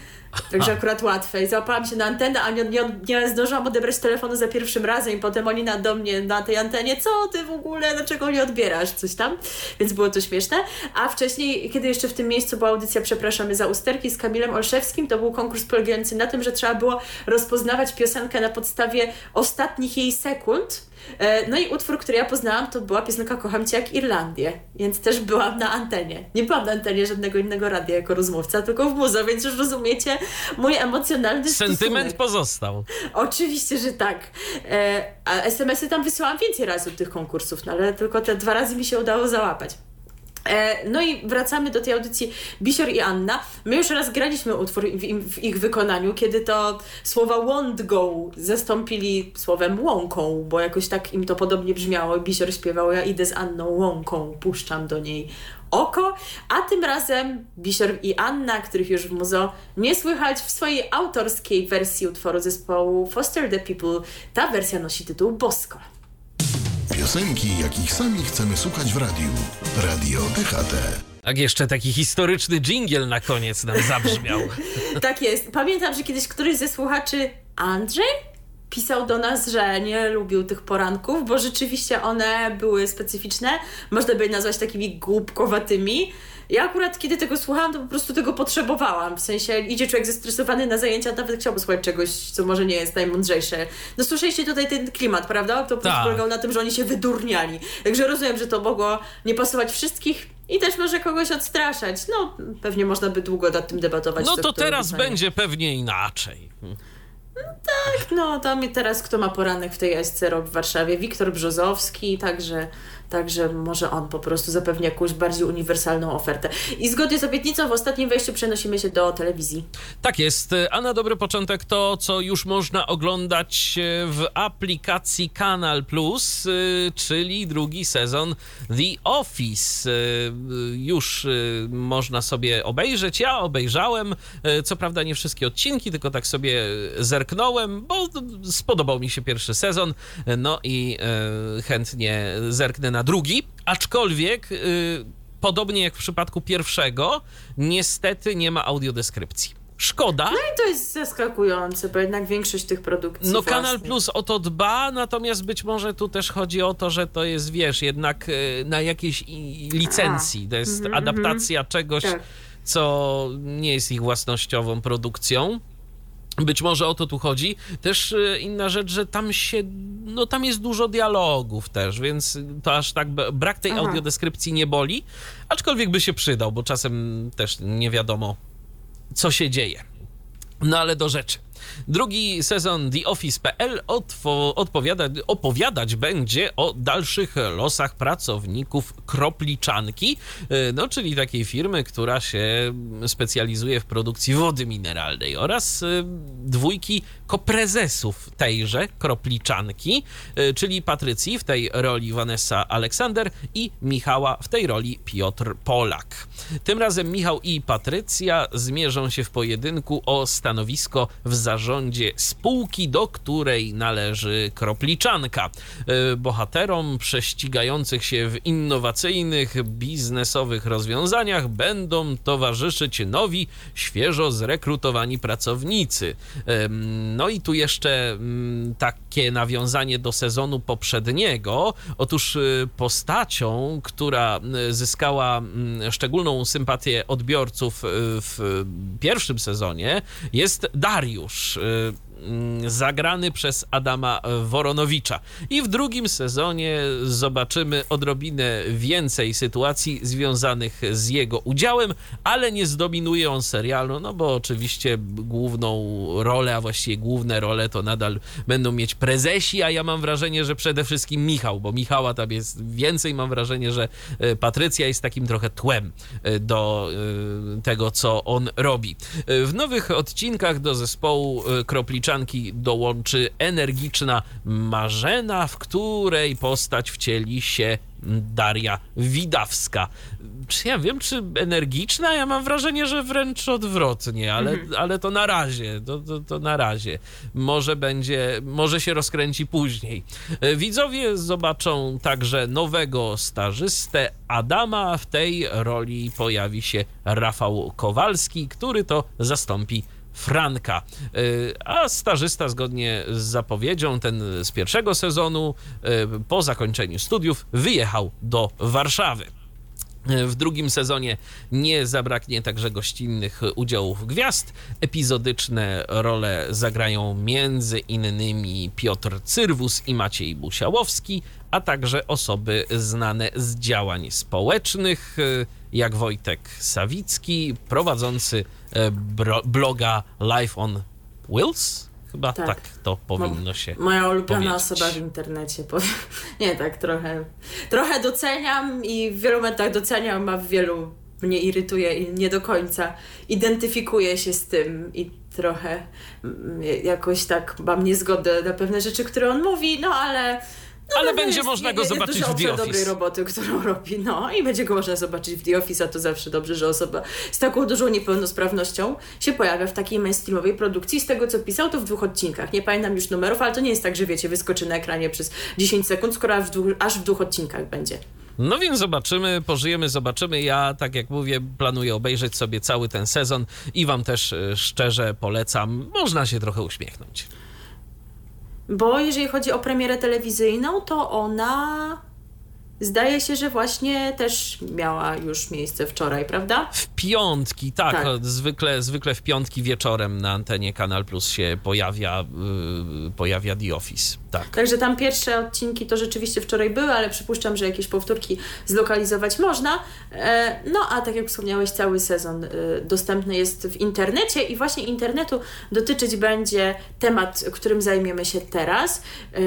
Także akurat łatwe. I załapałam się na antenę, a nie, nie, nie zdążyłam odebrać telefonu za pierwszym razem i potem oni na, do mnie na tej antenie, co ty w ogóle, dlaczego nie odbierasz, coś tam. Więc było to śmieszne. A wcześniej, kiedy jeszcze w tym miejscu była audycja Przepraszamy za usterki z Kamilem Olszewskim, to był konkurs polegający na tym, że trzeba było rozpoznawać piosenkę na podstawie ostatnich jej sekund no i utwór, który ja poznałam, to była piosenka Kocham Cię jak Irlandię, więc też byłam na antenie. Nie byłam na antenie żadnego innego radia jako rozmówca, tylko w muzo, więc już rozumiecie mój emocjonalny Sentyment stosunek. pozostał. Oczywiście, że tak. E, a SMS-y tam wysyłałam więcej razy tych konkursów, no ale tylko te dwa razy mi się udało załapać. E, no i wracamy do tej audycji Bisior i Anna. My już raz graliśmy utwór w, ich wykonaniu, kiedy to słowa go zastąpili słowem łąką, bo jakoś tak im to podobnie brzmiało. Bisior śpiewał, ja idę z Anną łąką, puszczam do niej oko, a tym razem Bisior i Anna, których już w muzo nie słychać w swojej autorskiej wersji utworu zespołu Foster the People. Ta wersja nosi tytuł Bosko. Piosenki, jakich sami chcemy słuchać w radiu. Radio DHT. Tak jeszcze taki historyczny dżingiel na koniec nam zabrzmiał. [laughs] Tak jest. Pamiętam, że kiedyś któryś ze słuchaczy, Andrzej, pisał do nas, że nie lubił tych poranków, bo rzeczywiście one były specyficzne. Można by je nazwać takimi głupkowatymi. Ja akurat, kiedy tego słuchałam, to po prostu tego potrzebowałam. W sensie idzie człowiek zestresowany na zajęcia, nawet chciałby słuchać czegoś, co może nie jest najmądrzejsze. No słyszeliście tutaj ten klimat, prawda? To po prostu Tak. polegał na tym, że oni się wydurniali. Także rozumiem, że to mogło nie pasować wszystkich i też może kogoś odstraszać. No, pewnie można by długo nad tym debatować. No to teraz fajnie. będzie pewnie inaczej. No, tam teraz kto ma poranek w tej SC Rock w Warszawie? Wiktor Brzozowski, także, także może on po prostu zapewni jakąś bardziej uniwersalną ofertę. I zgodnie z obietnicą w ostatnim wejściu przenosimy się do telewizji. Tak jest. A na dobry początek to, co już można oglądać e, w aplikacji Kanal Plus, e, czyli drugi sezon The Office. E, Już można sobie obejrzeć. Ja obejrzałem, co prawda nie wszystkie odcinki, tylko tak sobie zerknąłem, bo spodobał mi się pierwszy sezon, no i chętnie zerknę na drugi. Aczkolwiek, e, podobnie jak w przypadku pierwszego, niestety nie ma audiodeskrypcji. Szkoda. No i to jest zaskakujące, bo jednak większość tych produkcji No własnych- Kanal Plus o to dba, natomiast być może tu też chodzi o to, że to jest, wiesz, jednak e, na jakiejś licencji. To jest adaptacja czegoś, Tak. co nie jest ich własnościową produkcją. Być może o to tu chodzi. Też e, inna rzecz, że tam się, no tam jest dużo dialogów też, więc to aż tak brak tej Aha. audiodeskrypcji nie boli, aczkolwiek by się przydał, bo czasem też nie wiadomo, co się dzieje. No ale do rzeczy. Drugi sezon The Office.pl odpowiada, opowiadać będzie o dalszych losach pracowników kropliczanki, y, no czyli takiej firmy, która się specjalizuje w produkcji wody mineralnej oraz y, dwójki koprezesów tejże kropliczanki, y, czyli Patrycji w tej roli Vanessa Aleksander i Michała w tej roli Piotr Polak. Tym razem Michał i Patrycja zmierzą się w pojedynku o stanowisko w zarządzie spółki, do której należy kropliczanka. Y, Bohaterom prześcigających się w innowacyjnych, biznesowych rozwiązaniach będą towarzyszyć nowi, świeżo zrekrutowani pracownicy. Ym, No i tu jeszcze mm, takie nawiązanie do sezonu poprzedniego. Otóż y, postacią, która zyskała mm, szczególną sympatię odbiorców w pierwszym sezonie jest Dariusz. Magnús Zagrany przez Adama Woronowicza. I w drugim sezonie zobaczymy odrobinę więcej sytuacji związanych z jego udziałem, ale nie zdominuje on serialu, no bo oczywiście główną rolę, a właściwie główne role to nadal będą mieć prezesi, a ja mam wrażenie, że przede wszystkim Michał, bo Michała tam jest więcej, mam wrażenie, że e, Patrycja jest takim trochę tłem e, do e, tego, co on robi. W nowych odcinkach do zespołu e, Dołączy energiczna Marzena, w której postać wcieli się Daria Widawska. Czy ja wiem, czy energiczna? Ja mam wrażenie, że wręcz odwrotnie, ale, ale to na razie, to, to, to na razie. Może będzie, może się rozkręci później. Widzowie zobaczą także nowego stażystę Adama. W tej roli pojawi się Rafał Kowalski, który to zastąpi Franka. A stażysta zgodnie z zapowiedzią, ten z pierwszego sezonu, po zakończeniu studiów wyjechał do Warszawy. W drugim sezonie nie zabraknie także gościnnych udziałów gwiazd. Epizodyczne role zagrają między innymi Piotr Cyrwus i Maciej Busiałowski, a także osoby znane z działań społecznych, jak Wojtek Sawicki, prowadzący e, bloga Life on Wheels Chyba tak, tak to powinno się. Moja ulubiona powiedzieć. osoba w internecie. [laughs] Nie, tak trochę. Trochę doceniam i w wielu momentach doceniam, a w wielu mnie irytuje i nie do końca identyfikuję się z tym i trochę mm, jakoś tak mam niezgodę na pewne rzeczy, które on mówi, no ale ale będzie jest, można go zobaczyć w The Office. dobrej roboty, którą [laughs] robi, no i będzie go można zobaczyć w The Office, a to zawsze dobrze, że osoba z taką dużą niepełnosprawnością się pojawia w takiej mainstreamowej produkcji. Z tego, co pisał, to w dwóch odcinkach. Nie pamiętam już numerów, ale to nie jest tak, że wiecie, wyskoczy na ekranie przez 10 sekund, skoro aż w dwóch, aż w dwóch odcinkach będzie. No więc zobaczymy, pożyjemy, zobaczymy. Ja, tak jak mówię, planuję obejrzeć sobie cały ten sezon i Wam też e, szczerze polecam. Można się trochę uśmiechnąć. Bo jeżeli chodzi o premierę telewizyjną, to ona Zdaje się, że właśnie też miała już miejsce wczoraj, prawda? W piątki, tak. tak. Zwykle, zwykle w piątki wieczorem na antenie Kanal Plus się pojawia, yy, pojawia The Office. Tak. Także tam pierwsze odcinki to rzeczywiście wczoraj były, ale przypuszczam, że jakieś powtórki zlokalizować można. E, no a tak jak wspomniałeś, cały sezon y, dostępny jest w internecie i właśnie internetu dotyczyć będzie temat, którym zajmiemy się teraz. E,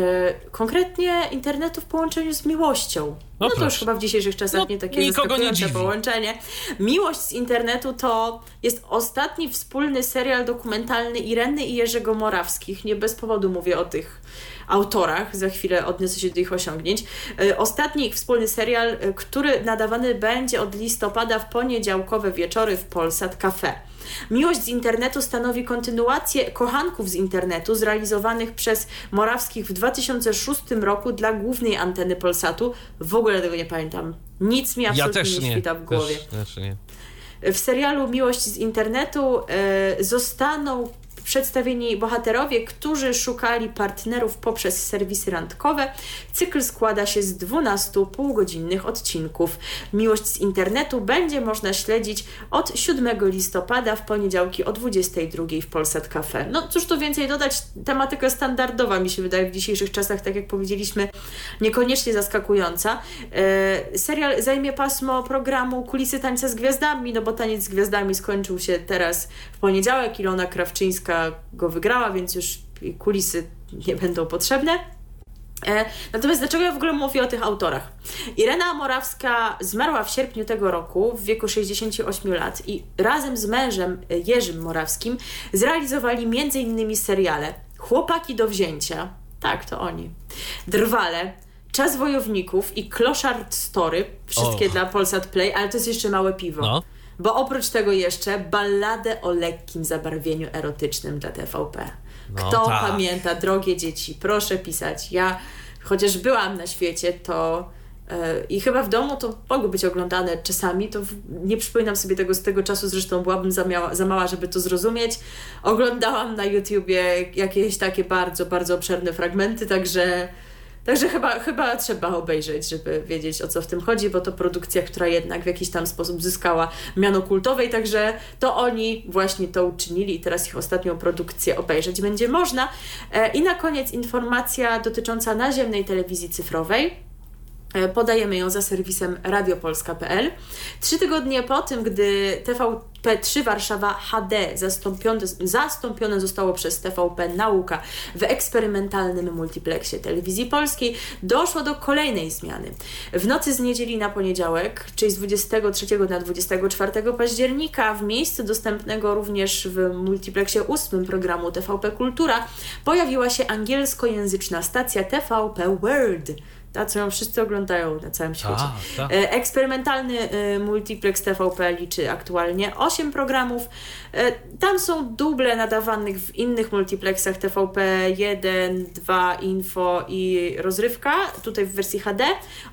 konkretnie internetu w połączeniu z miłością. No, no to już chyba w dzisiejszych czasach no, nie takie zaskakujące nie połączenie. Miłość z internetu to jest ostatni wspólny serial dokumentalny Ireny i Jerzego Morawskich. Nie bez powodu mówię o tych autorach, za chwilę odniosę się do ich osiągnięć. E, ostatni ich wspólny serial, e, który nadawany będzie od listopada w poniedziałkowe wieczory w Polsat Cafe. Miłość z internetu stanowi kontynuację Kochanków z internetu zrealizowanych przez Morawskich w 2006 roku dla głównej anteny Polsatu. W ogóle tego nie pamiętam. Nic mi absolutnie ja nie, nie świta w głowie. Też, też nie. W serialu Miłość z internetu y, zostaną przedstawieni bohaterowie, którzy szukali partnerów poprzez serwisy randkowe. Cykl składa się z 12 półgodzinnych odcinków. Miłość z internetu będzie można śledzić od 7 listopada w poniedziałki o 22 w Polsat Cafe. No cóż tu więcej dodać, tematyka standardowa mi się wydaje w dzisiejszych czasach, tak jak powiedzieliśmy, niekoniecznie zaskakująca. E, serial zajmie pasmo programu Kulisy Tańca z Gwiazdami, no bo Taniec z Gwiazdami skończył się teraz w poniedziałek. Ilona Krawczyńska go wygrała, więc już kulisy nie będą potrzebne. E, natomiast dlaczego ja w ogóle mówię o tych autorach? Irena Morawska zmarła w sierpniu tego roku w wieku 68 lat i razem z mężem Jerzym Morawskim zrealizowali m.in. seriale Chłopaki do wzięcia, tak to oni, Drwale, Czas Wojowników i Kloszard Story, wszystkie dla Polsat Play, ale to jest jeszcze małe piwo. No. Bo oprócz tego jeszcze balladę o lekkim zabarwieniu erotycznym dla TVP. No Kto tak. pamięta, drogie dzieci, proszę pisać. Ja, chociaż byłam na świecie, to yy, i chyba w domu to mogły być oglądane czasami, to nie przypominam sobie tego z tego czasu, zresztą byłabym za, miała, za mała, żeby to zrozumieć. Oglądałam na YouTubie jakieś takie bardzo, bardzo obszerne fragmenty, także Także chyba, chyba trzeba obejrzeć, żeby wiedzieć o co w tym chodzi, bo to produkcja, która jednak w jakiś tam sposób zyskała miano kultowej, także to oni właśnie to uczynili i teraz ich ostatnią produkcję obejrzeć będzie można. E, I na koniec informacja dotycząca naziemnej telewizji cyfrowej. E, podajemy ją za serwisem radiopolska.pl. Trzy tygodnie po tym, gdy TVP3 Warszawa HD zastąpione, zastąpione zostało przez TVP Nauka w eksperymentalnym multiplexie telewizji polskiej, doszło do kolejnej zmiany. W nocy z niedzieli na poniedziałek, czyli z 23 na 24 października, w miejscu dostępnego również w multiplexie 8 programu TVP Kultura, pojawiła się angielskojęzyczna stacja TVP World ta, co ją wszyscy oglądają na całym świecie. A, tak. e, Eksperymentalny e, multiplex TVP liczy aktualnie 8 programów. E, tam są duble nadawanych w innych multiplexach TVP 1, 2, Info i Rozrywka, tutaj w wersji HD,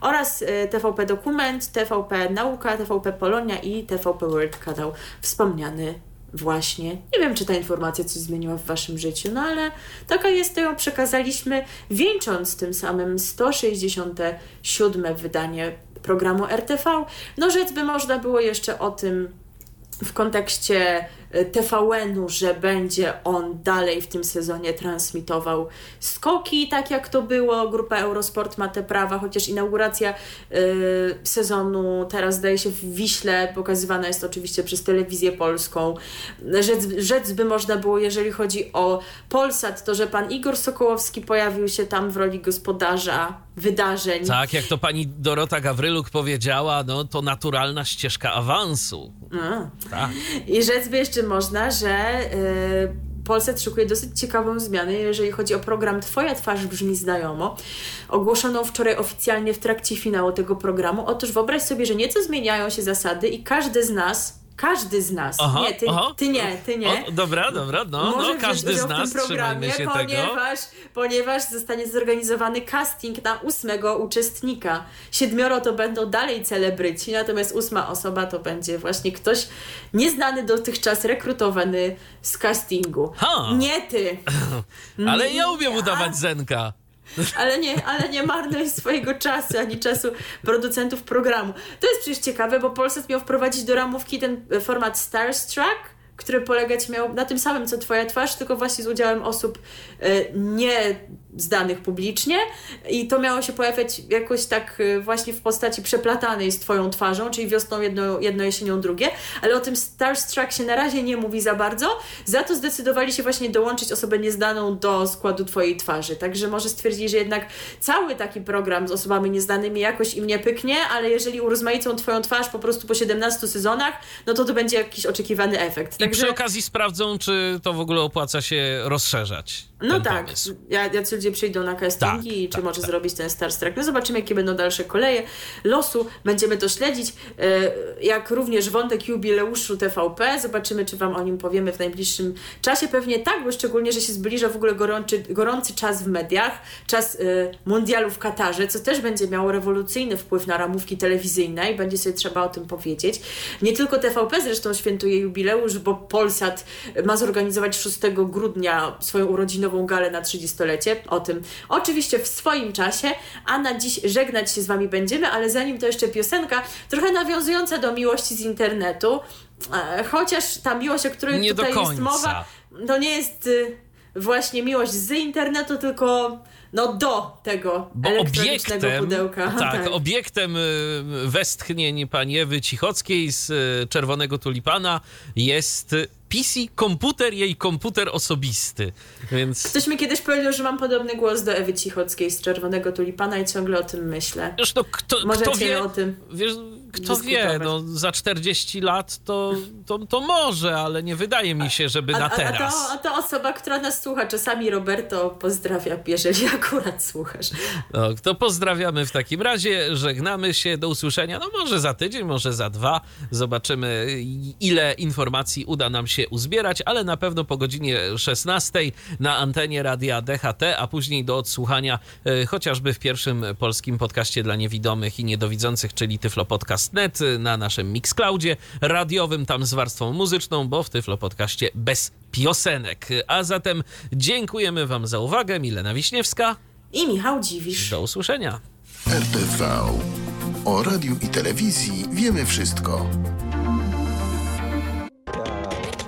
oraz TVP Dokument, TVP Nauka, TVP Polonia i TVP World kanał wspomniany właśnie. Nie wiem, czy ta informacja coś zmieniła w waszym życiu, no ale taka jest, to ją przekazaliśmy, wieńcząc tym samym 167 wydanie programu RTV. No rzec by można było jeszcze o tym w kontekście TVN-u, że będzie on dalej w tym sezonie transmitował skoki, tak jak to było. Grupa Eurosport ma te prawa, chociaż inauguracja y, sezonu teraz zdaje się w Wiśle, pokazywana jest oczywiście przez telewizję polską. Rzec, rzec by można było, jeżeli chodzi o Polsat, to że pan Igor Sokołowski pojawił się tam w roli gospodarza wydarzeń. Tak, jak to pani Dorota Gawryluk powiedziała, no to naturalna ścieżka awansu. A. Tak. I rzec by jeszcze można, że y, Polsat szykuje dosyć ciekawą zmianę, jeżeli chodzi o program Twoja twarz brzmi znajomo, ogłoszoną wczoraj oficjalnie w trakcie finału tego programu. Otóż wyobraź sobie, że nieco zmieniają się zasady i każdy z nas, każdy z nas, Aha, nie, ty, aha. ty nie, ty nie, O, dobra, dobra, no, może no każdy z nas, w tym programie, się tego. ponieważ, ponieważ zostanie zorganizowany casting na ósmego uczestnika. Siedmioro to będą dalej celebryci, natomiast ósma osoba to będzie właśnie ktoś nieznany dotychczas rekrutowany z castingu. Ha. Nie ty, [laughs] Ale ja umiem udawać Zenka. Ale nie, ale nie marnuj swojego czasu, ani czasu producentów programu. To jest przecież ciekawe, bo Polsat miał wprowadzić do ramówki ten e, format Starstruck, który polegać miał na tym samym, co Twoja twarz, tylko właśnie z udziałem osób e, zdanych publicznie i to miało się pojawiać jakoś tak e, właśnie w postaci przeplatanej z Twoją twarzą, czyli wiosną jedno, jedno jesienią drugie, ale o tym Starstruck się na razie nie mówi za bardzo, za to zdecydowali się właśnie dołączyć osobę nieznaną do składu Twojej twarzy, także może stwierdzili, że jednak cały taki program z osobami nieznanymi jakoś im nie pyknie, ale jeżeli urozmaicą Twoją twarz po prostu po 17 sezonach, no to to będzie jakiś oczekiwany efekt. I przy okazji sprawdzą, czy to w ogóle opłaca się rozszerzać. No tak, Pomysł. ja, jacy ludzie przyjdą na castingi Tak, i czy tak, może tak. zrobić ten Star Trek. No zobaczymy, jakie będą dalsze koleje losu. Będziemy to śledzić, e, jak również wątek jubileuszu TVP. Zobaczymy, czy Wam o nim powiemy w najbliższym czasie. Pewnie tak, bo szczególnie, że się zbliża w ogóle gorący, gorący czas w mediach, czas e, mundialu w Katarze, co też będzie miało rewolucyjny wpływ na ramówki telewizyjne i będzie sobie trzeba o tym powiedzieć. Nie tylko TVP zresztą świętuje jubileusz, bo Polsat ma zorganizować 6 grudnia swoją urodzinową galę na 30-lecie. O tym oczywiście w swoim czasie, a na dziś żegnać się z Wami będziemy, ale zanim to jeszcze piosenka, trochę nawiązująca do miłości z internetu, e, chociaż ta miłość, o której Nie tutaj jest mowa, to nie jest y, właśnie miłość z internetu, tylko no do tego Bo elektronicznego obiektem, pudełka. [laughs] tak, obiektem y, westchnień pani Ewy Cichockiej z y, Czerwonego Tulipana jest PC komputer, jej komputer osobisty. Więc Ktoś mi kiedyś powiedział, że mam podobny głos do Ewy Cichockiej z Czerwonego Tulipana i ciągle o tym myślę. już no, kto, Możecie kto wie, o tym wiesz, kto wie, no, za 40 lat to, to, to może, ale nie wydaje mi się, żeby A, na a, a, teraz. to, a to osoba, która nas słucha, czasami Roberto pozdrawia, jeżeli [laughs] akurat słuchasz. No, to pozdrawiamy w takim razie, żegnamy się, do usłyszenia, no może za tydzień, może za dwa, zobaczymy ile informacji uda nam się uzbierać, ale na pewno po godzinie 16 na antenie radia DHT, a później do odsłuchania e, chociażby w pierwszym polskim podcaście dla niewidomych i niedowidzących, czyli Tyflo Podcast.net na naszym Mixcloudzie radiowym, tam z warstwą muzyczną, bo w Tyflo Podcaście bez piosenek. A zatem dziękujemy wam za uwagę, Milena Wiśniewska. I Michał Dziwisz. Do usłyszenia. RTV. O radiu i telewizji wiemy wszystko.